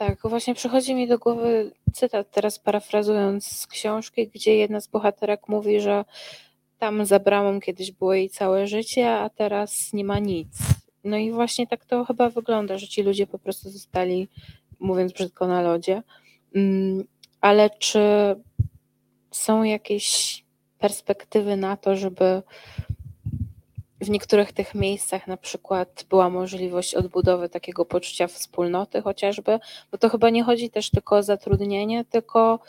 Tak, właśnie przychodzi mi do głowy cytat, teraz parafrazując z książki, gdzie jedna z bohaterek mówi, że tam za bramą kiedyś było jej całe życie, a teraz nie ma nic. No i właśnie tak to chyba wygląda, że ci ludzie po prostu zostali, mówiąc brzydko, na lodzie. Mm, ale czy są jakieś perspektywy na to, żeby w niektórych tych miejscach na przykład była możliwość odbudowy takiego poczucia wspólnoty chociażby, bo to chyba nie chodzi też tylko o zatrudnienie, tylko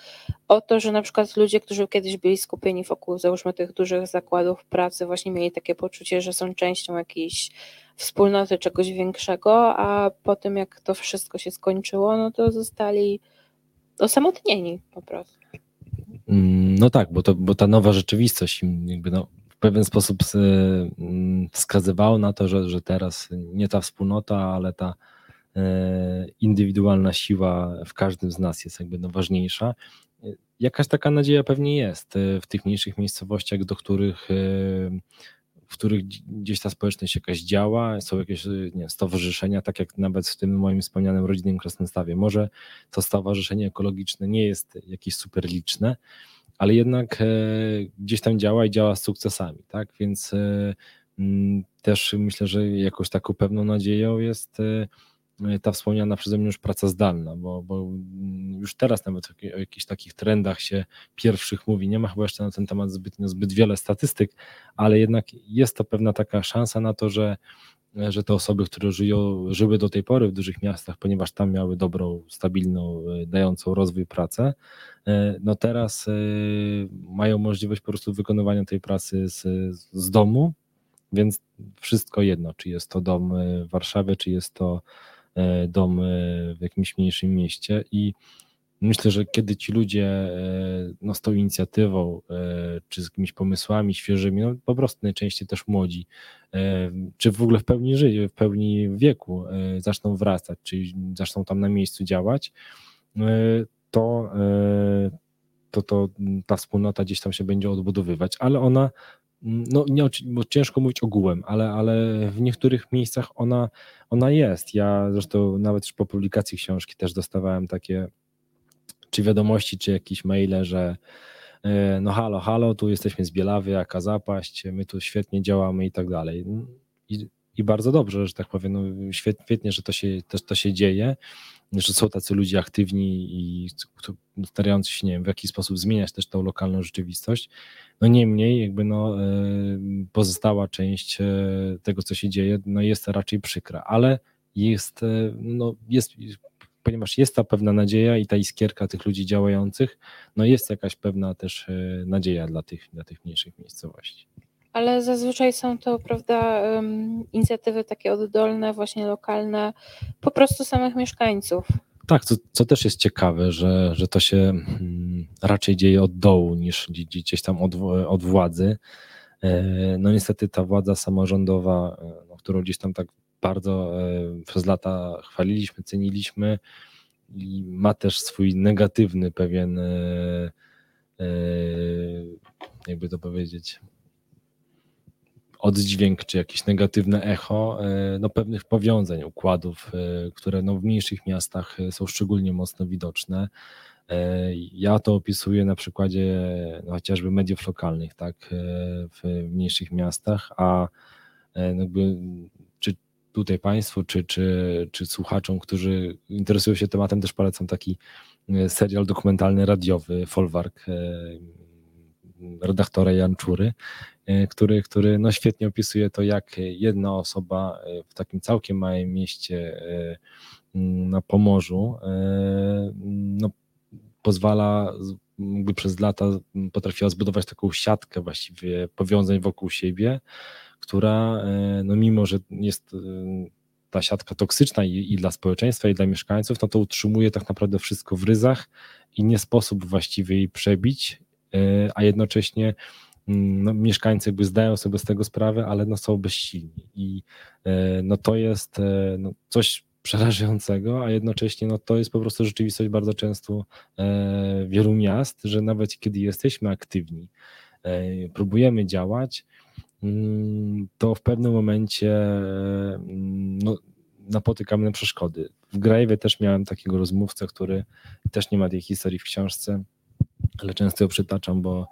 o to, że na przykład ludzie, którzy kiedyś byli skupieni wokół załóżmy tych dużych zakładów pracy, właśnie mieli takie poczucie, że są częścią jakiejś wspólnoty, czegoś większego, a po tym jak to wszystko się skończyło, no to zostali osamotnieni po prostu. Mm, no tak, bo, to, bo ta nowa rzeczywistość jakby no, pewien sposób mm, wskazywało na to, że, że teraz nie ta wspólnota, ale ta e, indywidualna siła w każdym z nas jest jakby no ważniejsza. Jakaś taka nadzieja pewnie jest w tych mniejszych miejscowościach, do których, w których gdzieś ta społeczność jakaś działa, są jakieś nie, stowarzyszenia, tak jak nawet w tym moim wspomnianym rodzinnym Krasnostawie. Może to stowarzyszenie ekologiczne nie jest jakieś super liczne, ale jednak e, gdzieś tam działa i działa z sukcesami, tak? Więc e, też myślę, że jakąś taką pewną nadzieją jest e, ta wspomniana przeze mnie już praca zdalna, bo, bo już teraz nawet o jakichś takich trendach się pierwszych mówi. Nie ma chyba jeszcze na ten temat zbyt, zbyt wiele statystyk, ale jednak jest to pewna taka szansa na to, że że te osoby, które żyją, żyły do tej pory w dużych miastach, ponieważ tam miały dobrą, stabilną, dającą rozwój pracę, no teraz mają możliwość po prostu wykonywania tej pracy z, z domu, więc wszystko jedno, czy jest to dom w Warszawie, czy jest to dom w jakimś mniejszym mieście i Myślę, że kiedy ci ludzie e, no, z tą inicjatywą, e, czy z jakimiś pomysłami świeżymi, no po prostu najczęściej też młodzi, e, czy w ogóle w pełni życia, w pełni wieku zaczną wracać, czyli zaczną tam na miejscu działać, to, to, to ta wspólnota gdzieś tam się będzie odbudowywać, ale ona no nie, bo ciężko mówić ogółem, ale, ale w niektórych miejscach ona, ona jest. Ja zresztą nawet już po publikacji książki też dostawałem takie czy wiadomości, czy jakieś maile, że e, no halo, halo, tu jesteśmy z Bielawy, jaka zapaść, my tu świetnie działamy i tak dalej. I, i bardzo dobrze, że tak powiem, no świetnie, że to się, też to się dzieje, że są tacy ludzie aktywni i starający się, nie wiem, w jaki sposób zmieniać też tą lokalną rzeczywistość. No niemniej, jakby no, e, pozostała część e, tego, co się dzieje, no jest raczej przykra, ale jest, no, jest ponieważ jest ta pewna nadzieja i ta iskierka tych ludzi działających, no jest jakaś pewna też e, nadzieja dla tych, dla tych mniejszych miejscowości. Ale zazwyczaj są to, prawda, inicjatywy takie oddolne, właśnie lokalne, po prostu samych mieszkańców. Tak, co, co też jest ciekawe, że, że to się hmm, raczej dzieje od dołu niż gdzieś tam od, od władzy. E, no niestety ta władza samorządowa, e, no, którą gdzieś tam tak bardzo e, przez lata chwaliliśmy, ceniliśmy i ma też swój negatywny pewien, e, e, jakby to powiedzieć, oddźwięk, czy jakieś negatywne echo no, pewnych powiązań, układów, które no, w mniejszych miastach są szczególnie mocno widoczne. Ja to opisuję na przykładzie no, chociażby mediów lokalnych, tak, w mniejszych miastach, a jakby tutaj Państwu czy, czy, czy słuchaczom, którzy interesują się tematem, też polecam taki e, serial dokumentalny radiowy Folwark e, redaktora Janczury, e, który, który no świetnie opisuje to, jak jedna osoba w takim całkiem małym mieście na Pomorzu no, pozwala przez lata potrafiła zbudować taką siatkę właściwie powiązań wokół siebie, która e, no mimo, że jest e, ta siatka toksyczna i, i, dla społeczeństwa, i dla mieszkańców, no to utrzymuje tak naprawdę wszystko w ryzach i nie sposób właściwie jej przebić, e, a jednocześnie mm, no, mieszkańcy jakby zdają sobie z tego sprawę, ale no, są bezsilni. I no, to jest no, coś przerażającego, a jednocześnie no, to jest po prostu rzeczywistość bardzo często wielu miast, że nawet kiedy jesteśmy aktywni, próbujemy działać, to w pewnym momencie mm, no, napotykamy na przeszkody. W Grajewie też miałem takiego rozmówcę, który też nie ma tej historii w książce, ale często ją przytaczam, bo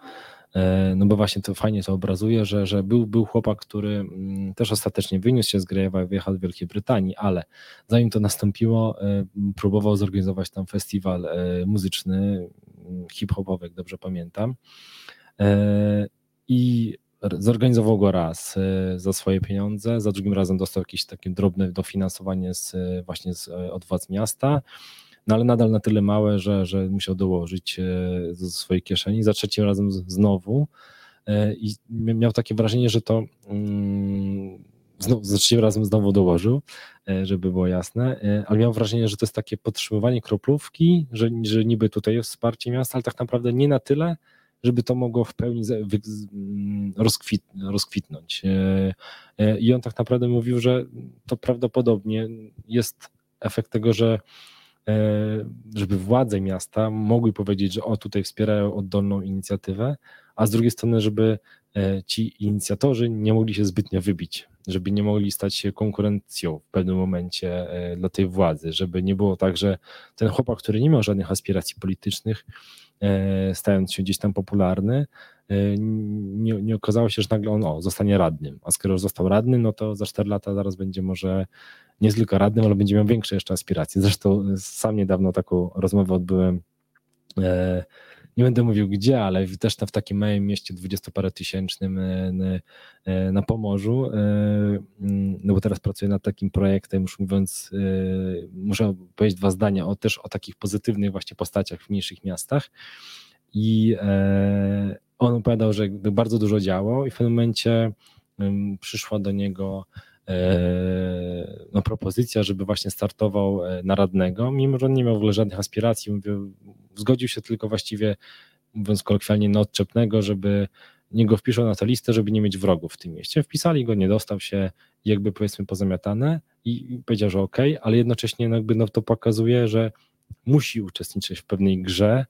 e, no bo właśnie to fajnie to obrazuje, że, że był, był chłopak, który mm, też ostatecznie wyniósł się z Grajewa i wyjechał do Wielkiej Brytanii, ale zanim to nastąpiło, e, próbował zorganizować tam festiwal e, muzyczny, hip-hopowy, jak dobrze pamiętam. I zorganizował go raz e, za swoje pieniądze, za drugim razem dostał jakieś takie drobne dofinansowanie z, e, właśnie z, e, od władz miasta, no ale nadal na tyle małe, że, że musiał dołożyć ze swojej kieszeni. Za trzecim razem znowu i miał takie wrażenie, że to mm, znowu, za trzecim razem znowu dołożył, żeby było jasne, ale miał wrażenie, że to jest takie podtrzymywanie kroplówki, że, że niby tutaj jest wsparcie miasta, ale tak naprawdę nie na tyle, żeby to mogło w pełni mm, rozkwit, rozkwitnąć. E, e, I on tak naprawdę mówił, że to prawdopodobnie jest efekt tego, że e, żeby władze miasta mogły powiedzieć, że o tutaj wspierają oddolną inicjatywę, a z drugiej strony, żeby ci inicjatorzy nie mogli się zbytnio wybić, żeby nie mogli stać się konkurencją w pewnym momencie dla tej władzy, żeby nie było tak, że ten chłopak, który nie miał żadnych aspiracji politycznych, stając się gdzieś tam popularny, e, nie, nie okazało się, że nagle on o, zostanie radnym. A skoro został radny, no to za 4 lata zaraz będzie może nie tylko radnym, ale będzie miał większe jeszcze aspiracje. Zresztą sam niedawno taką rozmowę odbyłem e, nie będę mówił gdzie, ale też w takim małym mieście dwudziestoparotysięcznym na Pomorzu, mm, no bo teraz pracuję nad takim projektem, już mówiąc, muszę powiedzieć dwa zdania o też o takich pozytywnych właśnie postaciach w mniejszych miastach. I on opowiadał, że bardzo dużo działo i w pewnym momencie przyszła do niego e, no, propozycja, żeby właśnie startował e, na radnego, mimo że on nie miał w ogóle żadnych aspiracji, mówię, zgodził się tylko właściwie, mówiąc kolokwialnie, na odczepnego, żeby nie go wpiszą na tę listę, żeby nie mieć wrogów w tym mieście. Wpisali go, nie dostał się, jakby powiedzmy pozamiatane i powiedział, że okej, okay, ale jednocześnie jakby no to pokazuje, że musi uczestniczyć w pewnej grze,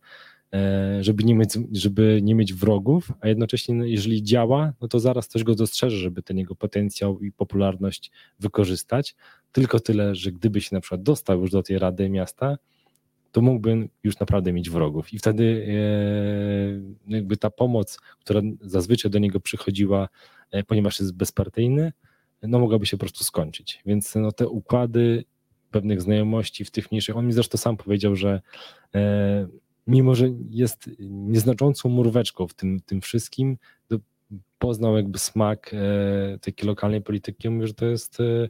E, żeby nie mieć, żeby nie mieć wrogów, a jednocześnie no, jeżeli działa, no to zaraz ktoś go dostrzeże, żeby ten jego potencjał i popularność wykorzystać. Tylko tyle, że gdyby się na przykład dostał już do tej Rady Miasta, to mógłby już naprawdę mieć wrogów. I wtedy e, no jakby ta pomoc, która zazwyczaj do niego przychodziła, e, ponieważ jest bezpartyjny, no mogłaby się po prostu skończyć. Więc no, te układy pewnych znajomości w tych mniejszych, on mi zresztą sam powiedział, że mimo że jest nieznaczącą murweczką w tym, tym wszystkim, poznał jakby smak e, takiej lokalnej polityki. Mówię, że to jest, e,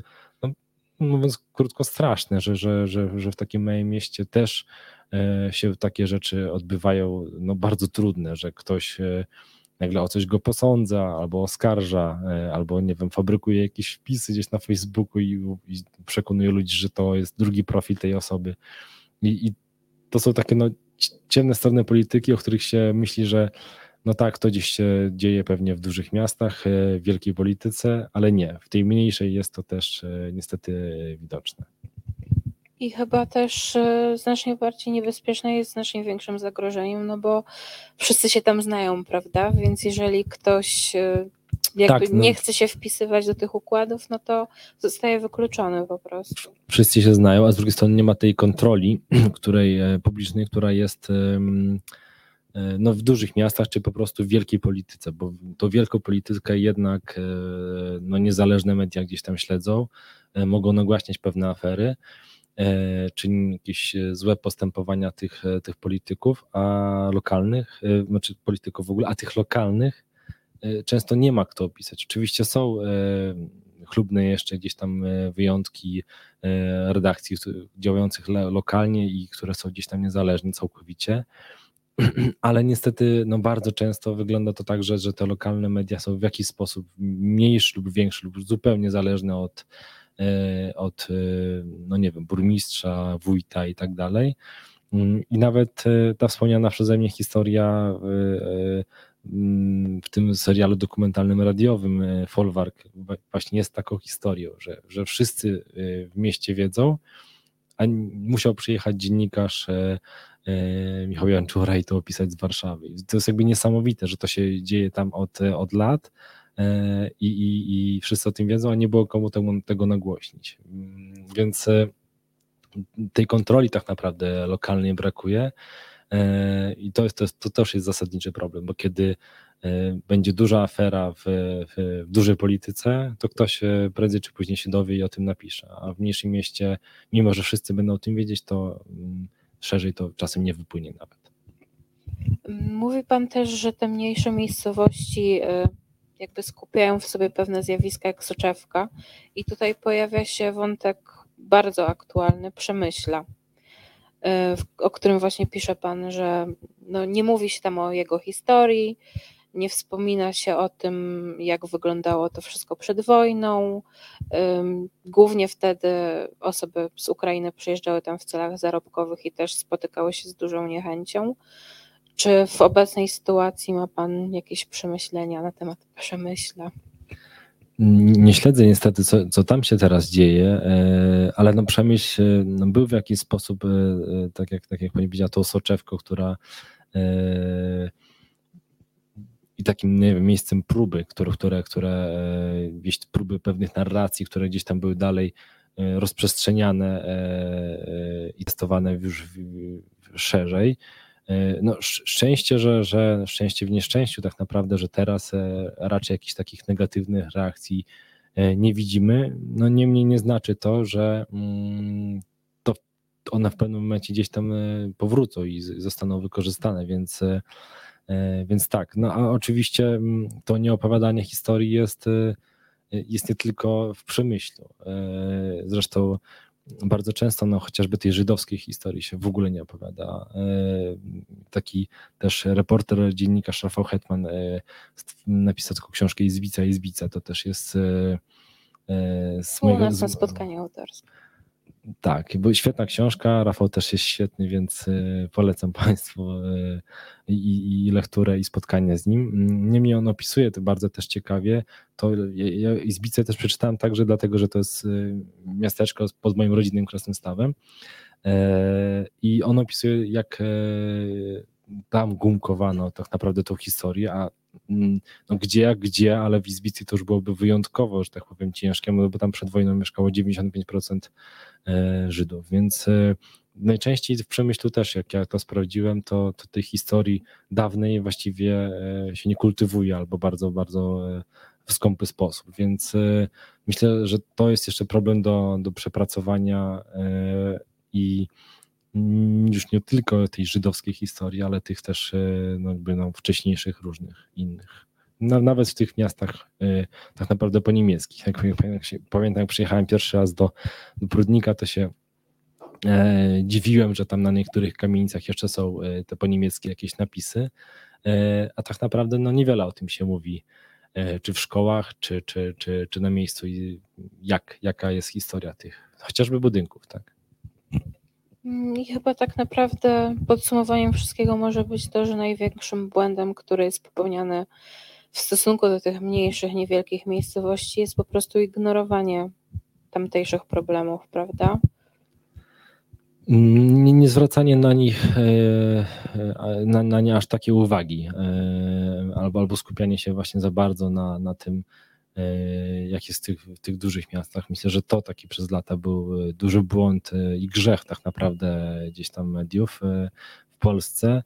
mówiąc krótko, straszne, że, że, że, że w takim małym mieście też e, się takie rzeczy odbywają no, bardzo trudne, że ktoś nagle o coś go posądza, albo oskarża, albo nie wiem, fabrykuje jakieś wpisy gdzieś na Facebooku i, i przekonuje ludzi, że to jest drugi profil tej osoby. I, i to są takie no, ciemne strony polityki, o których się myśli, że no tak, to gdzieś się dzieje pewnie w dużych miastach, e, w wielkiej polityce, ale nie. W tej mniejszej jest to też e, niestety widoczne. I chyba też e, znacznie bardziej niebezpieczne jest znacznie większym zagrożeniem, no bo wszyscy się tam znają, prawda? Więc jeżeli ktoś jakby tak, no. nie chce się wpisywać do tych układów, no to zostaje wykluczony po prostu. Wszyscy się znają, a z drugiej strony nie ma tej kontroli <clears throat> której publicznej, która jest no, w dużych miastach, czy po prostu w wielkiej polityce, bo to wielką politykę jednak e, no, niezależne media gdzieś tam śledzą, mogą nagłaśniać pewne afery, czy jakieś złe postępowania tych, tych polityków, a lokalnych, znaczy polityków w ogóle, a tych lokalnych E, często nie ma kto opisać. Oczywiście są e, chlubne jeszcze gdzieś tam e, wyjątki redakcji działających lokalnie i które są gdzieś tam niezależne całkowicie, <clears throat> ale niestety no bardzo często wygląda to tak, że, że te lokalne media są w jakiś sposób mniejszy lub większy lub zupełnie zależne od, od no nie wiem, burmistrza, wójta i tak dalej. Mm, I nawet ta wspomniana przeze mnie historia w tym serialu dokumentalnym radiowym e, Folwark właśnie jest taką historią, że, że wszyscy e, w mieście wiedzą, a musiał przyjechać dziennikarz e, Michał Janczura i to opisać z Warszawy. To jest jakby niesamowite, że to się dzieje tam od, od lat i, i, i wszyscy o tym wiedzą, a nie było komu tego, tego nagłośnić. Mm, więc tej kontroli tak naprawdę lokalnej brakuje. E, I to, jest, to, jest, to też jest zasadniczy problem, bo kiedy e, będzie duża afera w, w, w, dużej polityce, to ktoś e, prędzej czy później się dowie i o tym napisze. A w mniejszym mieście, mimo że wszyscy będą o tym wiedzieć, to mm, szerzej to czasem nie wypłynie nawet. Mówi Pan też, że te mniejsze miejscowości jakby skupiają w sobie pewne zjawiska jak soczewka i tutaj pojawia się wątek bardzo aktualny przemyśla E, o którym właśnie pisze Pan, że no nie mówi się tam o jego historii, nie wspomina się o tym, jak wyglądało to wszystko przed wojną. Głównie wtedy osoby z Ukrainy przyjeżdżały tam w celach zarobkowych i też spotykały się z dużą niechęcią. Czy w obecnej sytuacji ma Pan jakieś przemyślenia na temat przemyśla? Nie śledzę niestety, co, co tam się teraz dzieje, e, ale no przemyśl no był w jakiś sposób, e, e, tak jak, tak jak pani powiedziała, tą soczewką, która i takim wiem, miejscem próby, które, które, które gdzieś próby pewnych narracji, które gdzieś tam były dalej rozprzestrzeniane i testowane już szerzej. E, no, szczęście, że, że szczęście w nieszczęściu tak naprawdę, że teraz e, raczej jakichś takich negatywnych reakcji e, nie widzimy. No niemniej nie znaczy to, że mm, to one w pewnym momencie gdzieś tam powrócą i zostaną wykorzystane, więc, więc tak. No a oczywiście mm, to nieopowiadanie historii jest, jest nie tylko w przemyślu. Zresztą bardzo często no, chociażby tej żydowskiej historii się w ogóle nie opowiada. E, taki też reporter, dziennikarz Rafał Hetman e, napisał taką książkę Izbica, Izbica, to też jest e, z mojego... U nas na spotkaniu autorskim. Tak, bo świetna książka, Rafał też jest świetny, więc y, polecam Państwu y, i, i lekturę i spotkanie z nim. Niemniej on opisuje to bardzo też ciekawie. To ja Izbicę też przeczytałem także dlatego, że to jest y, miasteczko pod moim rodzinnym Krasnostawem e, i on opisuje jak e, tam gumkowano tak naprawdę tą historię, a mm, no gdzie jak gdzie, ale w Izbicy to już byłoby wyjątkowo, że tak powiem, ciężkie, bo tam przed wojną mieszkało 95% e, Żydów, więc e, najczęściej w przemyślu też, jak ja to sprawdziłem, to, to tej historii dawnej właściwie e, się nie kultywuje albo bardzo, bardzo w skąpy sposób, więc myślę, że to jest jeszcze problem do, do przepracowania i już nie tylko tej żydowskiej historii, ale tych też e, no, jakby, no, wcześniejszych różnych innych. Nawet w tych miastach e, tak naprawdę po niemieckich. Jak, pamiętam, jak przyjechałem pierwszy raz do, do Prudnika, to się e, dziwiłem, że tam na niektórych kamienicach jeszcze są e, te po niemieckie jakieś napisy, e, a tak naprawdę no, niewiele o tym się mówi, czy w szkołach, czy, czy, czy, czy na miejscu, jak, jaka jest historia tych chociażby budynków. Tak. Mm, I chyba tak naprawdę podsumowaniem wszystkiego może być to, że największym błędem, który jest popełniany w stosunku do tych mniejszych, niewielkich miejscowości, jest po prostu ignorowanie tamtejszych problemów, prawda? Nie, nie zwracanie na nich, e, e, na, na nie aż takiej uwagi, e, albo, albo skupianie się właśnie za bardzo na, na tym, jak jest w tych, w tych dużych miastach. Myślę, że to taki przez lata był e, duży błąd e, i grzech tak naprawdę gdzieś tam mediów w Polsce.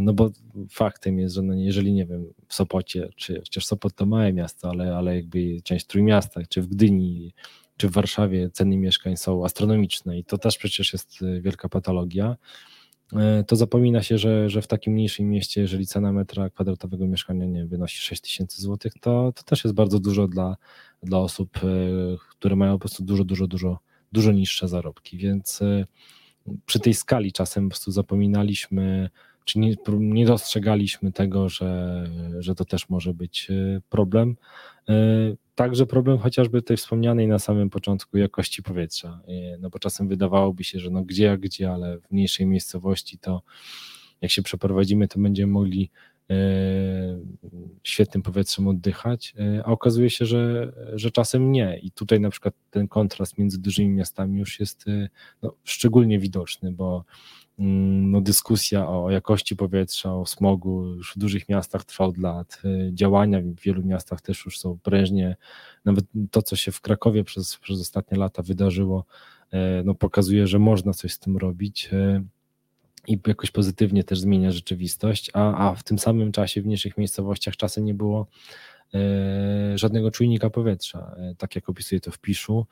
No bo faktem jest, że no jeżeli nie wiem, w Sopocie, czy chociaż Sopot to małe miasto, ale, ale jakby część Trójmiasta, czy w Gdyni, czy w Warszawie ceny mieszkań są astronomiczne i to też przecież jest wielka patologia. E, to zapomina się, że, że w takim mniejszym mieście, jeżeli cena metra kwadratowego mieszkania nie wynosi 6 tysięcy złotych, to, to też jest bardzo dużo dla, dla osób, e, które mają po prostu dużo, dużo, dużo, dużo niższe zarobki. Więc e, przy tej skali czasem po prostu zapominaliśmy, czy nie, nie dostrzegaliśmy tego, że, że to też może być problem. Także problem chociażby tej wspomnianej na samym początku jakości powietrza, e, no bo czasem wydawałoby się, że no gdzie jak gdzie, ale w mniejszej miejscowości to jak się przeprowadzimy, to będziemy mogli e, świetnym powietrzem oddychać, e, a okazuje się, że, że czasem nie. I tutaj na przykład ten kontrast między dużymi miastami już jest no, szczególnie widoczny, bo no, dyskusja o jakości powietrza, o smogu już w dużych miastach trwa od lat. Y, działania w wielu miastach też już są prężnie. Nawet to, co się w Krakowie przez, przez ostatnie lata wydarzyło, y, no, pokazuje, że można coś z tym robić y, i jakoś pozytywnie też zmienia rzeczywistość, a, a w tym samym czasie w mniejszych miejscowościach czasem nie było żadnego czujnika powietrza, tak jak opisuje to w Piszu.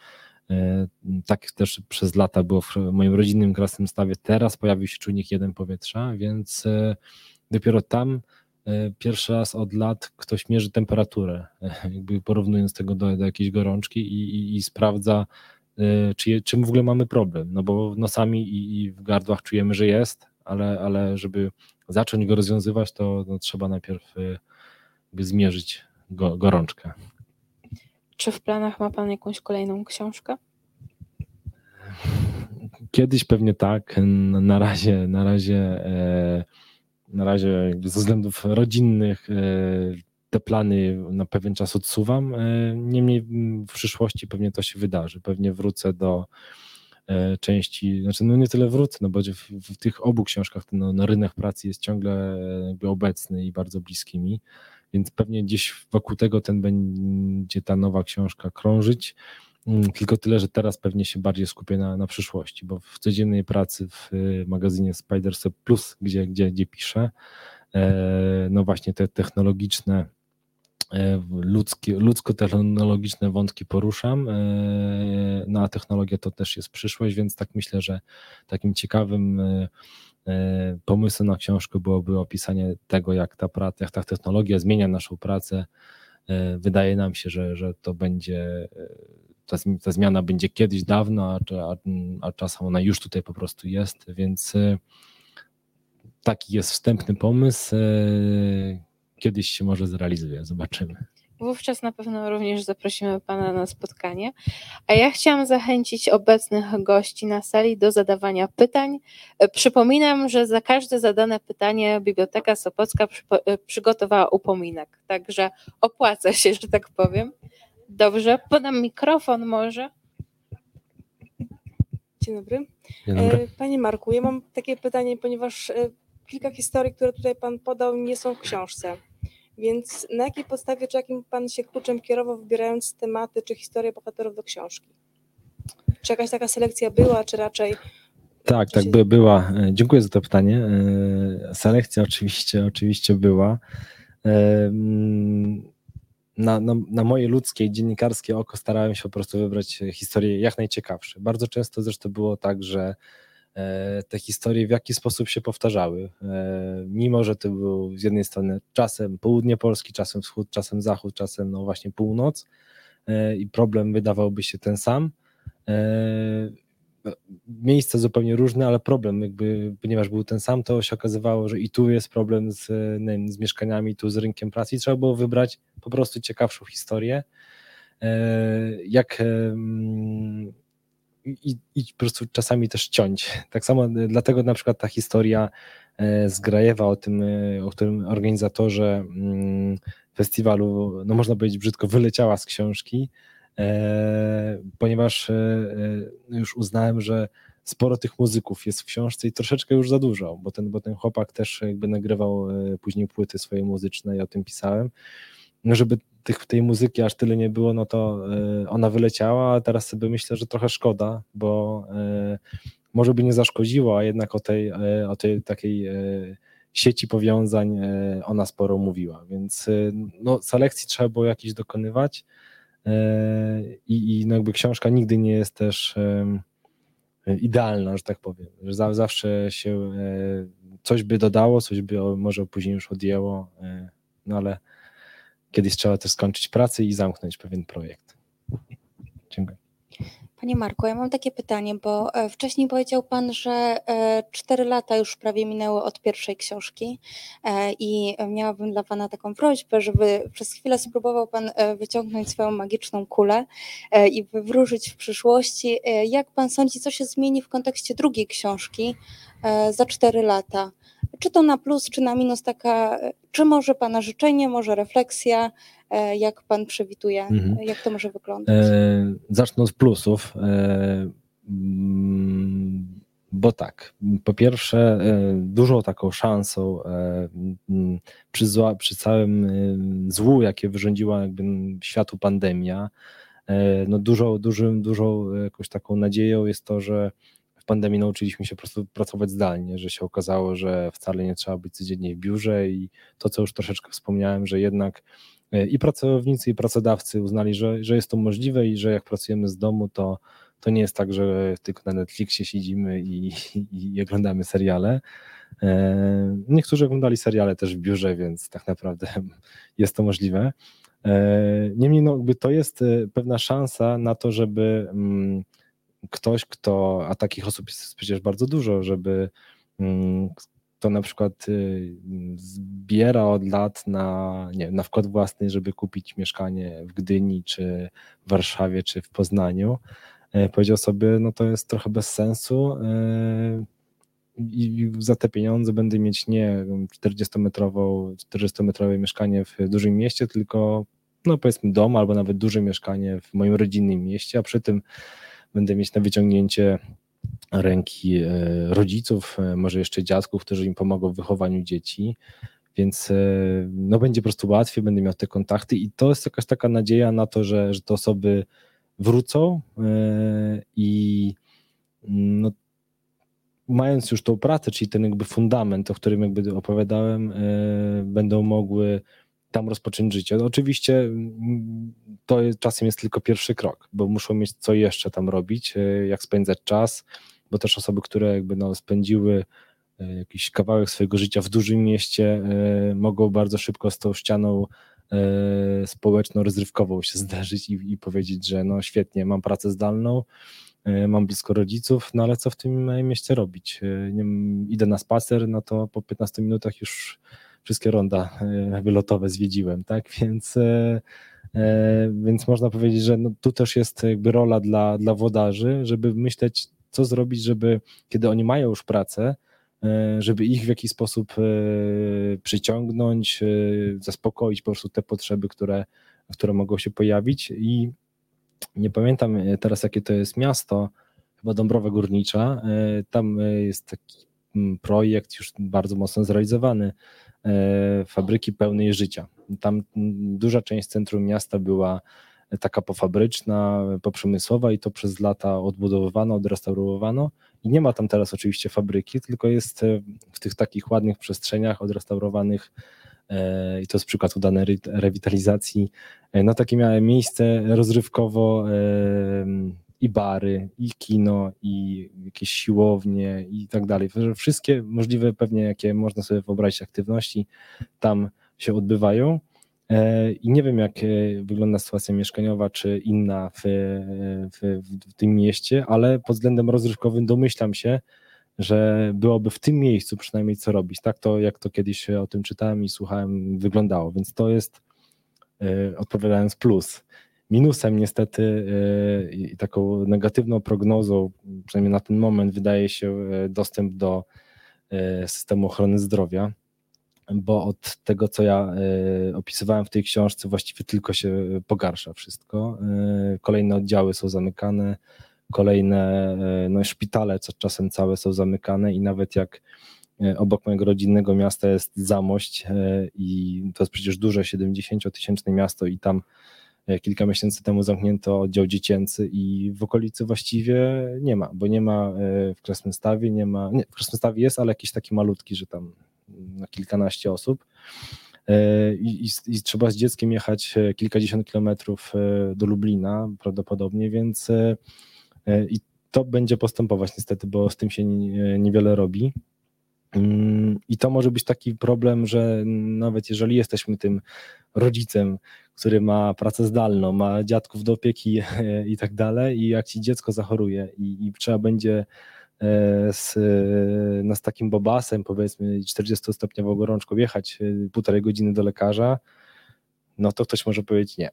E, tak też przez lata było w moim rodzinnym Krasnym Stawie. Teraz pojawił się czujnik jeden powietrza, więc e, dopiero tam e, pierwszy raz od lat ktoś mierzy temperaturę, jakby porównując tego do, do jakiejś gorączki i, i, i sprawdza, czy, czy w ogóle mamy problem. No bo nosami i, i w gardłach czujemy, że jest, ale, ale żeby zacząć go rozwiązywać, to no, trzeba najpierw zmierzyć go, gorączkę. Czy w planach ma Pan jakąś kolejną książkę? Kiedyś pewnie tak. Na razie, na razie, e, na razie ze względów rodzinnych e, te plany na pewien czas odsuwam. E, niemniej w przyszłości pewnie to się wydarzy. Pewnie wrócę do części, znaczy no nie tyle wrócę, no bo w, w tych obu książkach ten no, rynek pracy jest ciągle obecny i bardzo bliski mi więc pewnie gdzieś wokół tego ten będzie ta nowa książka krążyć. Mm, tylko tyle, że teraz pewnie się bardziej skupię na, na przyszłości, bo w codziennej pracy w y, magazynie Spiderset Plus, gdzie, gdzie, gdzie piszę, e, no właśnie te technologiczne ludzkie, ludzko-technologiczne wątki poruszam, no a technologia to też jest przyszłość, więc tak myślę, że takim ciekawym pomysłem na książkę byłoby opisanie tego, jak ta, praca, jak ta technologia zmienia naszą pracę. Wydaje nam się, że, że to będzie ta, ta zmiana będzie kiedyś dawno, a, a, a czasem ona już tutaj po prostu jest, więc e, taki jest wstępny pomysł. E, kiedyś się może zrealizuje, zobaczymy. Wówczas na pewno również zaprosimy Pana na spotkanie. A ja chciałam zachęcić obecnych gości na sali do zadawania pytań. E, przypominam, że za każde zadane pytanie Biblioteka Sopocka przygotowała upominek, także opłaca się, że tak powiem. Dobrze, podam mikrofon może. Dzień dobry. Dzień dobry. E, panie Marku, ja mam takie pytanie, ponieważ e, kilka historii, które tutaj Pan podał, nie są w książce. Więc na jakiej podstawie, czy jakim Pan się kluczem kierował, wybierając tematy czy historie bohaterów do książki? Czy jakaś taka selekcja była, czy raczej. Tak, tak, by, była. E, dziękuję za to pytanie. Selekcja oczywiście, oczywiście była. Mm, na, na, na, moje ludzkie, dziennikarskie oko starałem się po prostu wybrać historie jak najciekawsze. Bardzo często zresztą było tak, że e, te historie w jakiś sposób się powtarzały. E, mimo, że to był z jednej strony czasem południe Polski, czasem wschód, czasem zachód, czasem no właśnie północ e, i problem wydawałby się ten sam miejsca zupełnie różne, ale problem, jakby, ponieważ był ten sam, to się okazywało, że i tu jest problem z, wiem, z mieszkaniami, tu z rynkiem pracy i trzeba było wybrać po prostu ciekawszą historię. E, jak i, i po prostu czasami też ciąć. Tak samo dlatego na przykład ta historia e, z Grajewa o tym, e, o którym organizatorze mm, festiwalu, no można powiedzieć brzydko, wyleciała z książki, E, ponieważ e, e, już uznałem, że sporo tych muzyków jest w książce i troszeczkę już za dużo, bo ten, bo ten chłopak też jakby nagrywał później płyty swoje muzyczne i o tym pisałem. No żeby tych, tej muzyki aż tyle nie było, no to ona wyleciała, a teraz sobie myślę, że trochę szkoda, bo może by nie zaszkodziło, a jednak o tej, o tej takiej sieci powiązań ona sporo mówiła, więc no, selekcji trzeba było jakieś dokonywać, E, i, i no jakby książka nigdy nie jest też idealna, że tak powiem, że zawsze się e, coś by dodało, coś by może później już odjęło, e, no ale kiedyś trzeba też skończyć pracę i zamknąć pewien projekt. Dziękuję. Panie Marku, ja mam takie pytanie, bo e, wcześniej powiedział Pan, że e, cztery lata już prawie minęły od pierwszej książki e, i miałabym dla Pana taką prośbę, żeby przez chwilę spróbował Pan wyciągnąć swoją magiczną kulę i wywróżyć w przyszłości. Jak Pan sądzi, co się zmieni w kontekście drugiej książki za cztery lata? Czy to na plus, czy na minus taka, czy może Pana życzenie, może refleksja, e, jak Pan przewiduje, mhm. jak to może wyglądać? E, zacznę od plusów, e, mm, bo tak, po pierwsze e, dużą taką szansą e, mm, przy, zła, przy całym złu, jakie wyrządziła jakby światu pandemia, no dużą, dużym, dużą jakąś taką nadzieją jest to, że pandemii nauczyliśmy się po prostu pracować zdalnie, że się okazało, że wcale nie trzeba być codziennie w biurze i to, co już troszeczkę wspomniałem, że jednak e, i pracownicy, i pracodawcy uznali, że, że jest to możliwe i że jak pracujemy z domu, to, to nie jest tak, że tylko na Netflixie siedzimy i, i, i oglądamy seriale. E, niektórzy oglądali seriale też w biurze, więc tak naprawdę <laughs> jest to możliwe. E, niemniej no, to jest pewna szansa na to, żeby mm, ktoś, kto, a takich osób jest przecież bardzo dużo, żeby mm, kto na przykład y, zbiera od lat na, nie, na wkład własny, żeby kupić mieszkanie w Gdyni, czy w Warszawie, czy w Poznaniu, e, powiedział sobie, no to jest trochę bez sensu e, i za te pieniądze będę mieć nie 40-metrową, 40-metrowe mieszkanie w dużym mieście, tylko no powiedzmy dom albo nawet duże mieszkanie w moim rodzinnym mieście, a przy tym będę mieć na wyciągnięcie ręki e, rodziców, e, może jeszcze dziadków, którzy im pomogą w wychowaniu dzieci, więc e, no będzie po prostu łatwiej, będę miał te kontakty i to jest jakaś taka nadzieja na to, że, że te osoby wrócą i no, mając już tą pracę, czyli ten jakby fundament, o którym jakby opowiadałem, będą mogły tam rozpocząć życie. No oczywiście mm, to jest, czasem jest tylko pierwszy krok, bo muszą mieć co jeszcze tam robić, e, jak spędzać czas, bo też osoby, które jakby no, spędziły e, jakiś kawałek swojego życia w dużym mieście, mogą bardzo szybko z tą ścianą społeczno-rozrywkową się <laughs> zderzyć i, i powiedzieć, że no świetnie, mam pracę zdalną, mam blisko rodziców, no ale co w tym mieście robić? Nie, idę na spacer, no to po 15 minutach już wszystkie ronda e, wylotowe zwiedziłem, tak? Więc, e, e, więc można powiedzieć, że no, tu też jest jakby rola dla, dla włodarzy, żeby myśleć, co zrobić, żeby kiedy oni mają już pracę, żeby ich w jakiś sposób przyciągnąć, zaspokoić po prostu te potrzeby, które, które mogą się pojawić. I nie pamiętam teraz, jakie to jest miasto, chyba Dąbrowa Górnicza. Tam jest taki mm, projekt już bardzo mocno zrealizowany fabryki pełnej życia. Tam duża część centrum miasta była taka pofabryczna, poprzemysłowa i to przez lata odbudowywano, odrestaurowano i nie ma tam teraz oczywiście fabryki, tylko jest e, w tych takich ładnych przestrzeniach odrestaurowanych e, i to jest przykład udanej rewitalizacji, no takie miałe miejsce rozrywkowo i bary, i kino, i jakieś siłownie i tak dalej. Wszystkie możliwe pewnie, jakie można sobie wyobrazić aktywności tam się odbywają. E, I nie wiem, jak e, wygląda sytuacja mieszkaniowa, czy inna w, w, w tym mieście, ale pod względem rozrywkowym domyślam się, że byłoby w tym miejscu przynajmniej co robić. Tak to, jak to kiedyś o tym czytałem i słuchałem, wyglądało. Więc to jest, e, odpowiadając plus. Minusem niestety e, i taką negatywną prognozą, przynajmniej na ten moment, wydaje się e, dostęp do e, systemu ochrony zdrowia, bo od tego, co ja opisywałem w tej książce, właściwie tylko się pogarsza wszystko. Kolejne oddziały są zamykane, kolejne no, szpitale co czasem całe są zamykane i nawet jak obok mojego rodzinnego miasta jest Zamość i to jest przecież duże 70-tysięczne miasto i tam kilka miesięcy temu zamknięto oddział dziecięcy i w okolicy właściwie nie ma, bo nie ma e, w Krasnostawie, nie ma, nie, w Krasnostawie jest, ale jakiś taki malutki, że tam na kilkanaście osób. E, I, i, I, trzeba z dzieckiem jechać kilkadziesiąt kilometrów do Lublina prawdopodobnie, więc i to będzie postępować niestety, bo z tym się niewiele robi. Mm, I to może być taki problem, że nawet jeżeli jesteśmy tym rodzicem, który ma pracę zdalną, ma dziadków do opieki <laughs> i tak dalej, i jak ci dziecko zachoruje i, i trzeba będzie e, z, no z takim bobasem, powiedzmy 40-stopniową gorączką jechać e, półtorej godziny do lekarza, no to ktoś może powiedzieć nie.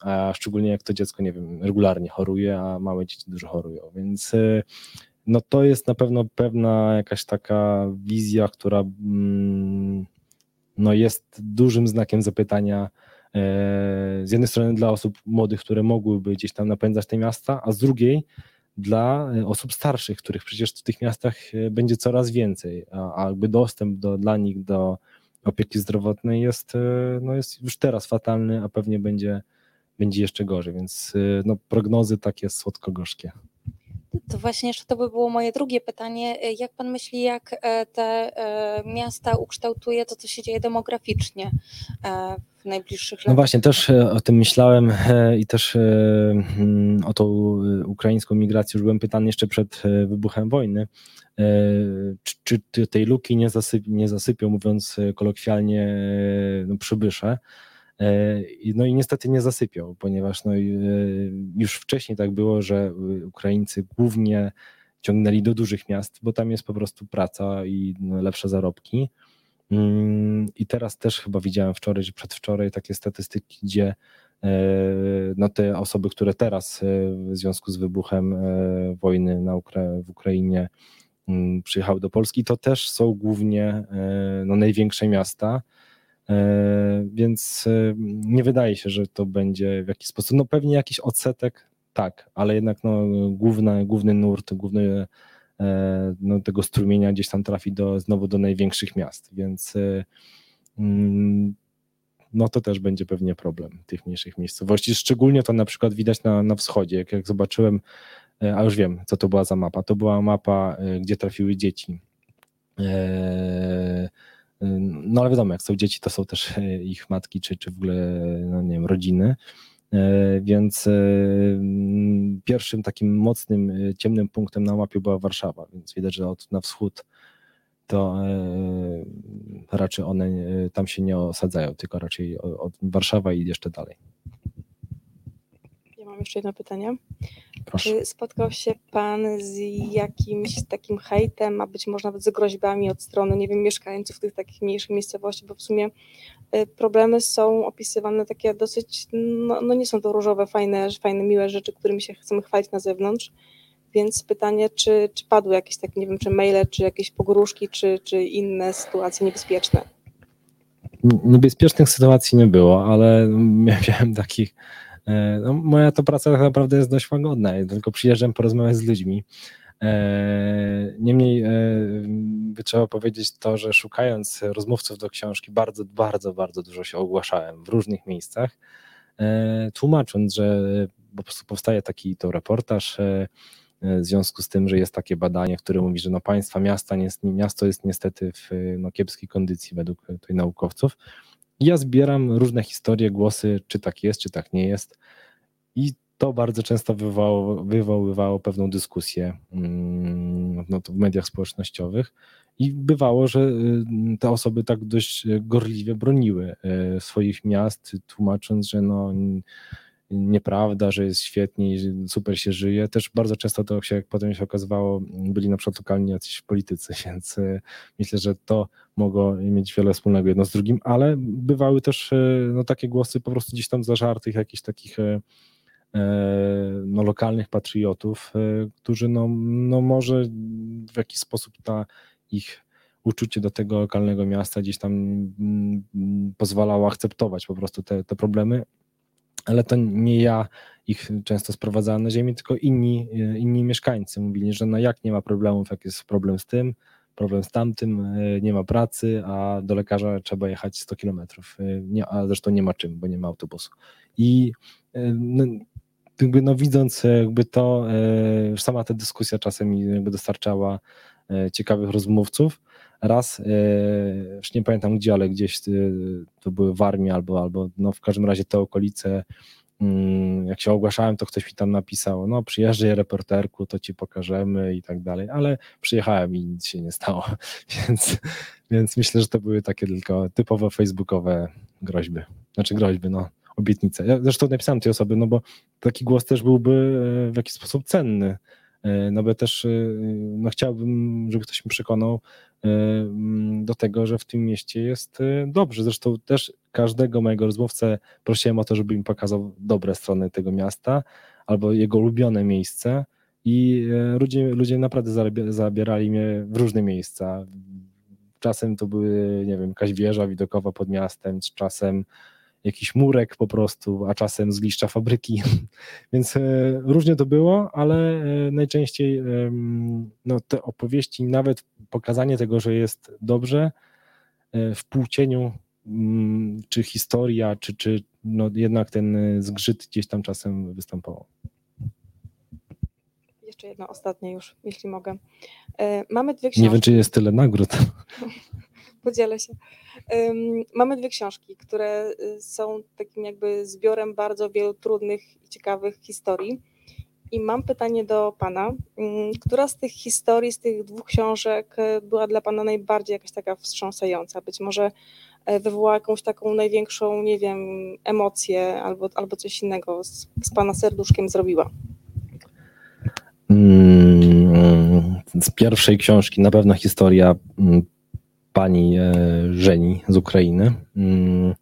A szczególnie jak to dziecko, nie wiem, regularnie choruje, a małe dzieci dużo chorują, więc e, no to jest na pewno pewna jakaś taka wizja, która mm, no jest dużym znakiem zapytania e, z jednej strony dla osób młodych, które mogłyby gdzieś tam napędzać te miasta, a z drugiej dla e, osób starszych, których przecież w tych miastach e, będzie coraz więcej, a, jakby dostęp do, dla nich do opieki zdrowotnej jest, no jest już teraz fatalny, a pewnie będzie, będzie jeszcze gorzej, więc no, prognozy takie słodko-gorzkie. To właśnie jeszcze to by było moje drugie pytanie. Jak pan myśli, jak e, te e, miasta ukształtuje to, co się dzieje demograficznie e, w najbliższych latach? No właśnie, też o tym myślałem i też mm, o tą ukraińską migrację już byłem pytany jeszcze przed wybuchem wojny. Czy, czy tej luki nie, zasyp, nie zasypią, mówiąc kolokwialnie, no, przybysze? E, no i niestety nie zasypiał, ponieważ no, e, już wcześniej tak było, że Ukraińcy głównie ciągnęli do dużych miast, bo tam jest po prostu praca i no, lepsze zarobki. Mm, I teraz też chyba widziałem wczoraj, czy przedwczoraj takie statystyki, gdzie e, no te osoby, które teraz w związku z wybuchem wojny na Ukra w Ukrainie mm, przyjechały do Polski, to też są głównie no, największe miasta, E, więc e, nie wydaje się, że to będzie w jakiś sposób, no pewnie jakiś odsetek, tak, ale jednak no, główny, główny nurt, główny e, no, tego strumienia gdzieś tam trafi do, znowu do największych miast, więc mm, no to też będzie pewnie problem tych mniejszych miejscowości. Szczególnie to na przykład widać na, na wschodzie, jak, jak zobaczyłem, a już wiem, co to była za mapa. To była mapa, gdzie trafiły dzieci no ale wiadomo, jak są dzieci, to są też ich matki, czy, czy w ogóle, no nie wiem, rodziny. Więc pierwszym takim mocnym, ciemnym punktem na mapie była Warszawa, więc widać, że od na wschód to raczej one tam się nie osadzają, tylko raczej od Warszawa i jeszcze dalej. Mam jeszcze jedno pytanie. Proszę. Czy spotkał się Pan z jakimś takim hejtem, a być może nawet z groźbami od strony, nie wiem, mieszkańców tych takich mniejszych miejscowości, bo w sumie y, problemy są opisywane takie dosyć, no, no nie są to różowe, fajne, fajne, miłe rzeczy, którymi się chcemy chwalić na zewnątrz, więc pytanie, czy, czy padły jakieś takie, nie wiem, czy maile, czy jakieś pogróżki, czy, czy inne sytuacje niebezpieczne? Niebezpiecznych sytuacji nie było, ale <laughs> miałem takich no, moja to praca tak naprawdę jest dość łagodna, ja tylko przyjeżdżam porozmawiać z ludźmi. E, niemniej e, by trzeba powiedzieć to, że szukając rozmówców do książki, bardzo, bardzo, bardzo dużo się ogłaszałem w różnych miejscach, tłumacząc, że po prostu powstaje taki to reportaż w związku z tym, że jest takie badanie, które mówi, że no państwa miasta, miasto jest niestety w no, kiepskiej kondycji według tutaj naukowców ja zbieram różne historie, głosy, czy tak jest, czy tak nie jest. I to bardzo często wywołało, wywoływało pewną dyskusję mm, no w mediach społecznościowych. I bywało, że y, te osoby tak dość gorliwie broniły y, swoich miast, tłumacząc, że no, nieprawda, że jest świetnie super się żyje. Też bardzo często to się, jak potem się okazywało, byli na przykład lokalni jacyś politycy, <laughs> więc e, myślę, że to mogło mieć wiele wspólnego jedno z drugim, ale bywały też e, no, takie głosy po prostu gdzieś tam zażartych, jakichś takich e, no, lokalnych patriotów, którzy no, no może w jakiś sposób ta ich uczucie do tego lokalnego miasta gdzieś tam mm, mm, pozwalało akceptować po prostu te, te problemy, ale to nie ja ich często sprowadzałem na ziemię, tylko inni, e, inni mieszkańcy mówili, że no jak nie ma problemów, jak jest problem z tym, problem z tamtym, e, nie ma pracy, a do lekarza trzeba jechać 100 kilometrów, e, a zresztą nie ma czym, bo nie ma autobusu. I no, jakby no widząc jakby to, sama ta dyskusja czasem jakby dostarczała ciekawych rozmówców, raz, e, już nie pamiętam gdzie, ale gdzieś e, to były w armii albo, albo no w każdym razie te okolice, mm, jak się ogłaszałem, to ktoś mi tam napisał, no przyjeżdżaj reporterku, to ci pokażemy i tak dalej, ale przyjechałem i nic się nie stało, <laughs> więc, więc myślę, że to były takie tylko typowo facebookowe groźby, znaczy groźby, no obietnice. Ja zresztą napisałem tej osoby, no bo taki głos też byłby e, w jakiś sposób cenny, no bo też no chciałbym, żeby ktoś mi przekonał, do tego, że w tym mieście jest y, dobrze. Zresztą też każdego mojego rozmówcę prosiłem o to, żeby mi pokazał dobre strony tego miasta albo jego ulubione miejsce i y, ludzie, ludzie naprawdę zabierali mnie w różne miejsca. Czasem to były, nie wiem, jakaś wieża widokowa pod miastem, czasem jakiś murek po prostu, a czasem zgliszcza fabryki. <laughs> Więc e, różnie to było, ale e, najczęściej no, te opowieści, nawet pokazanie tego, że jest dobrze e, w półcieniu, mm, czy historia, czy, czy no, jednak ten zgrzyt gdzieś tam czasem występował. Jeszcze jedno ostatnie już, jeśli mogę. Mamy dwie książki. Nie wiem, czy jest tyle nagród. <laughs> Podzielę się. Mamy dwie książki, które y, są takim jakby zbiorem bardzo wielu trudnych i ciekawych historii. I mam pytanie do Pana. Która z tych historii, z tych dwóch książek y, była dla Pana najbardziej jakaś taka wstrząsająca? Być może y, wywołała jakąś taką największą, nie wiem, emocję albo, albo coś innego z, z Pana serduszkiem zrobiła? Mm, z pierwszej książki na pewno historia mm, pani e, Żeni z Ukrainy. Mm,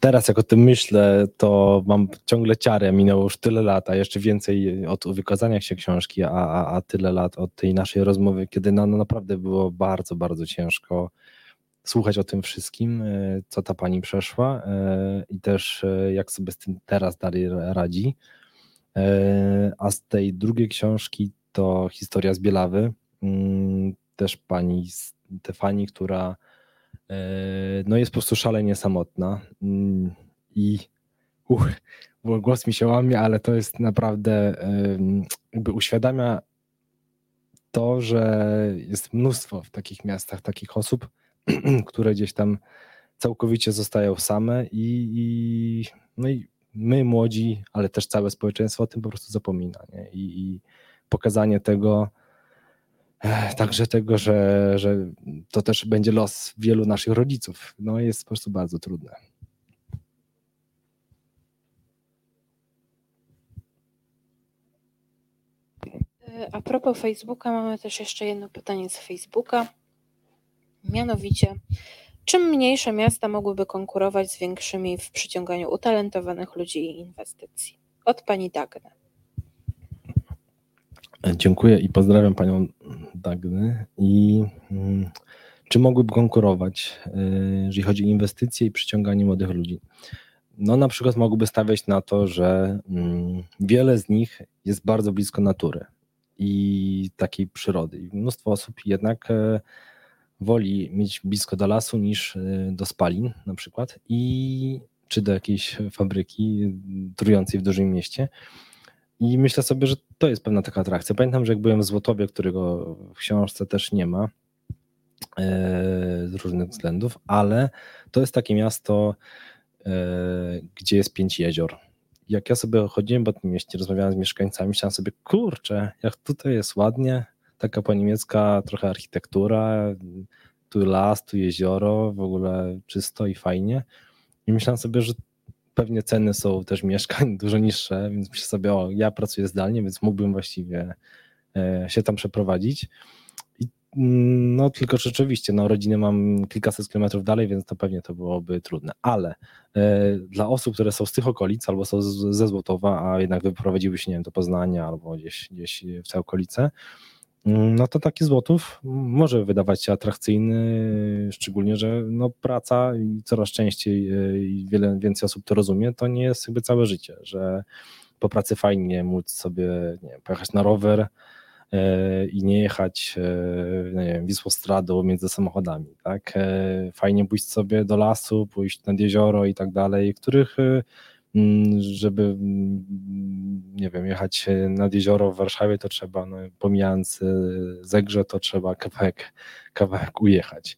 teraz jak o tym myślę, to mam ciągle ciarę, minęło już tyle lat, a jeszcze więcej od wykazania się książki, a, a, a tyle lat od tej naszej rozmowy, kiedy no, no naprawdę było bardzo, bardzo ciężko słuchać o tym wszystkim, e, co ta pani przeszła e, i też jak sobie z tym teraz dalej radzi. A z tej drugiej książki to historia z Bielawy. Mm, też pani Stefani, która e, no jest po prostu szalenie samotna mm, i uh, głos mi się łamie, ale to jest naprawdę jakby uświadamia to, że jest mnóstwo w takich miastach takich osób, <clears throat> które gdzieś tam całkowicie zostają same i, i, no i my młodzi, ale też całe społeczeństwo o tym po prostu zapomina. Nie? I, I, pokazanie tego, także tego, że, że to też będzie los wielu naszych rodziców, no jest po prostu bardzo trudne. A propos Facebooka, mamy też jeszcze jedno pytanie z Facebooka. Mianowicie, czym mniejsze miasta mogłyby konkurować z większymi w przyciąganiu utalentowanych ludzi i inwestycji? Od pani Dagny. Dziękuję i pozdrawiam panią Dagny. I mm, czy mogłyby konkurować, y, jeżeli chodzi o inwestycje i przyciąganie młodych ludzi? No, na przykład mogłyby stawiać na to, że mm, wiele z nich jest bardzo blisko natury i takiej przyrody. I mnóstwo osób jednak e, woli mieć blisko do lasu niż e, do spalin na przykład i czy do jakiejś fabryki trującej w dużym mieście. I myślę sobie, że to jest pewna taka atrakcja. Pamiętam, że jak byłem w Złotowie, którego w książce też nie ma e, z różnych względów, ale to jest takie miasto, gdzie jest pięć jezior jak ja sobie chodziłem po tym mieście, rozmawiałem z mieszkańcami, myślałem sobie, kurczę, jak tutaj jest ładnie, taka po niemiecka trochę architektura, tu las, tu jezioro, w ogóle czysto i fajnie. I myślałem sobie, że pewnie ceny są też mieszkań <laughs> dużo niższe, więc myślę sobie, o, ja pracuję zdalnie, więc mógłbym właściwie e, się tam przeprowadzić. Mm, no tylko rzeczywiście, no rodzinę mam kilkaset kilometrów dalej, więc to pewnie to byłoby trudne, ale e, dla osób, które są z tych okolic albo są z, ze Złotowa, a jednak wyprowadziły się, nie wiem, do Poznania albo gdzieś, gdzieś w te okolice, no to taki Złotów może wydawać się atrakcyjny, szczególnie, że no praca i coraz częściej e, i wiele więcej osób to rozumie, to nie jest jakby całe życie, że po pracy fajnie móc sobie nie wiem, pojechać na rower, E, i nie jechać e, no nie wiem, Wisłostradą między samochodami. Tak? Fajnie pójść sobie do lasu, pójść nad jezioro i tak dalej, których żeby mm, nie wiem, jechać nad jezioro w Warszawie, to trzeba, no, pomijając Zegrze, to trzeba kawałek, kawałek ujechać.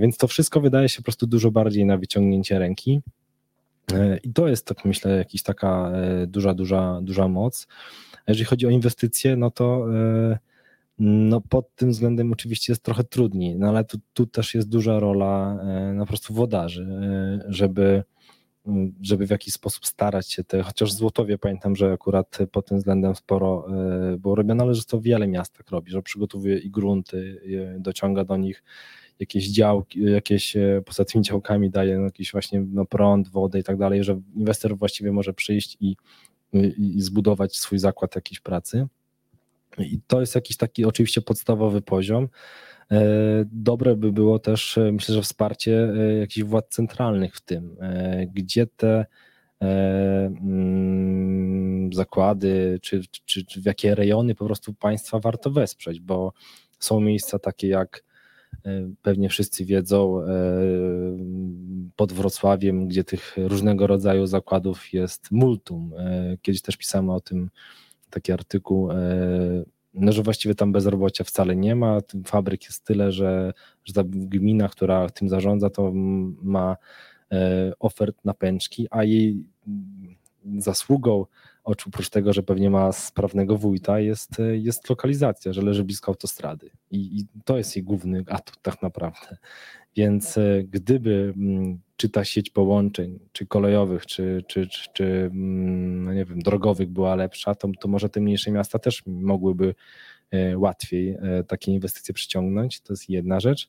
Więc to wszystko wydaje się po prostu dużo bardziej na wyciągnięcie ręki. I to jest, tak myślę, jakaś taka duża, duża, duża moc. Jeżeli chodzi o inwestycje, no to e, no pod tym względem oczywiście jest trochę trudniej, no ale tu, tu też jest duża rola e, no po prostu wodarzy, e, żeby żeby w jakiś sposób starać się te, chociaż w Złotowie pamiętam, że akurat pod tym względem sporo było robione, ale że to wiele miast tak robi, że przygotowuje i grunty, dociąga do nich jakieś działki, jakieś poza tymi działkami daje no, jakiś właśnie no, prąd, wodę i tak dalej, że inwestor właściwie może przyjść i i zbudować swój zakład jakiejś pracy. I to jest jakiś taki oczywiście podstawowy poziom. E, dobre by było też, e, myślę, że wsparcie e, jakichś władz centralnych w tym, gdzie te mm, zakłady, czy, czy, czy w jakie rejony po prostu państwa warto wesprzeć, bo są miejsca takie jak pewnie wszyscy wiedzą, pod Wrocławiem, gdzie tych różnego rodzaju zakładów jest multum. Kiedyś też pisałem o tym taki artykuł, no, że właściwie tam bezrobocia wcale nie ma. Fabryk jest tyle, że, że ta gmina, która tym zarządza, to ma ofert na pęczki, a jej zasługą oprócz tego, że pewnie ma sprawnego wójta, jest, jest lokalizacja, że leży blisko autostrady. I, I, to jest jej główny atut tak naprawdę. Więc e, gdyby mm, czy ta sieć połączeń, czy kolejowych, czy, czy, czy, czy mm, no nie wiem, drogowych była lepsza, to, to może te mniejsze miasta też mogłyby e, łatwiej e, takie inwestycje przyciągnąć. To jest jedna rzecz.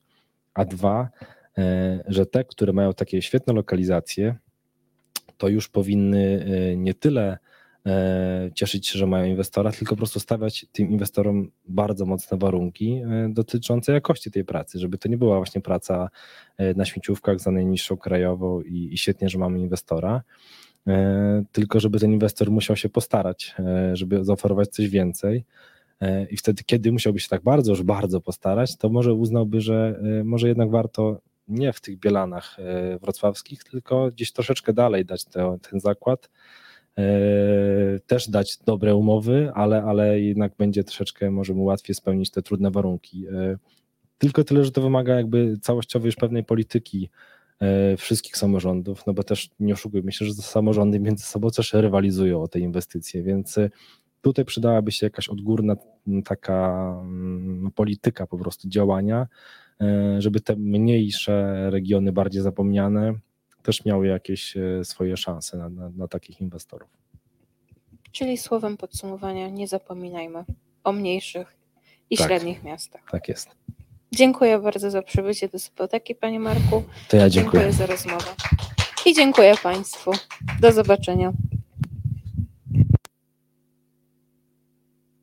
A dwa, że te, które mają takie świetne lokalizacje, to już powinny nie tyle E, cieszyć się, że mają inwestora, tylko po prostu stawiać tym inwestorom bardzo mocne warunki e, dotyczące jakości tej pracy, żeby to nie była właśnie praca e, na śmieciówkach za najniższą krajową i, i świetnie, że mamy inwestora, tylko żeby ten inwestor musiał się postarać, żeby zaoferować coś więcej. I wtedy, kiedy musiałby się tak bardzo, już bardzo postarać, to może uznałby, że może jednak warto nie w tych bielanach wrocławskich, tylko gdzieś troszeczkę dalej dać te, ten zakład, E, też dać dobre umowy, ale, ale jednak będzie troszeczkę może mu łatwiej spełnić te trudne warunki. E, tylko tyle, że to wymaga jakby całościowej już pewnej polityki e, wszystkich samorządów, no bo też nie oszukujmy się, że samorządy między sobą też rywalizują o te inwestycje, więc e, tutaj przydałaby się jakaś odgórna taka mm, polityka po prostu działania, e, żeby te mniejsze regiony, bardziej zapomniane, też miały jakieś e, swoje szanse na, na, na takich inwestorów. Czyli słowem podsumowania nie zapominajmy o mniejszych i Tak. średnich miastach. Tak jest. Dziękuję bardzo za przybycie do Sypoteki, Panie Marku. To ja dziękuję. Dziękuję za rozmowę. I dziękuję Państwu. Do zobaczenia.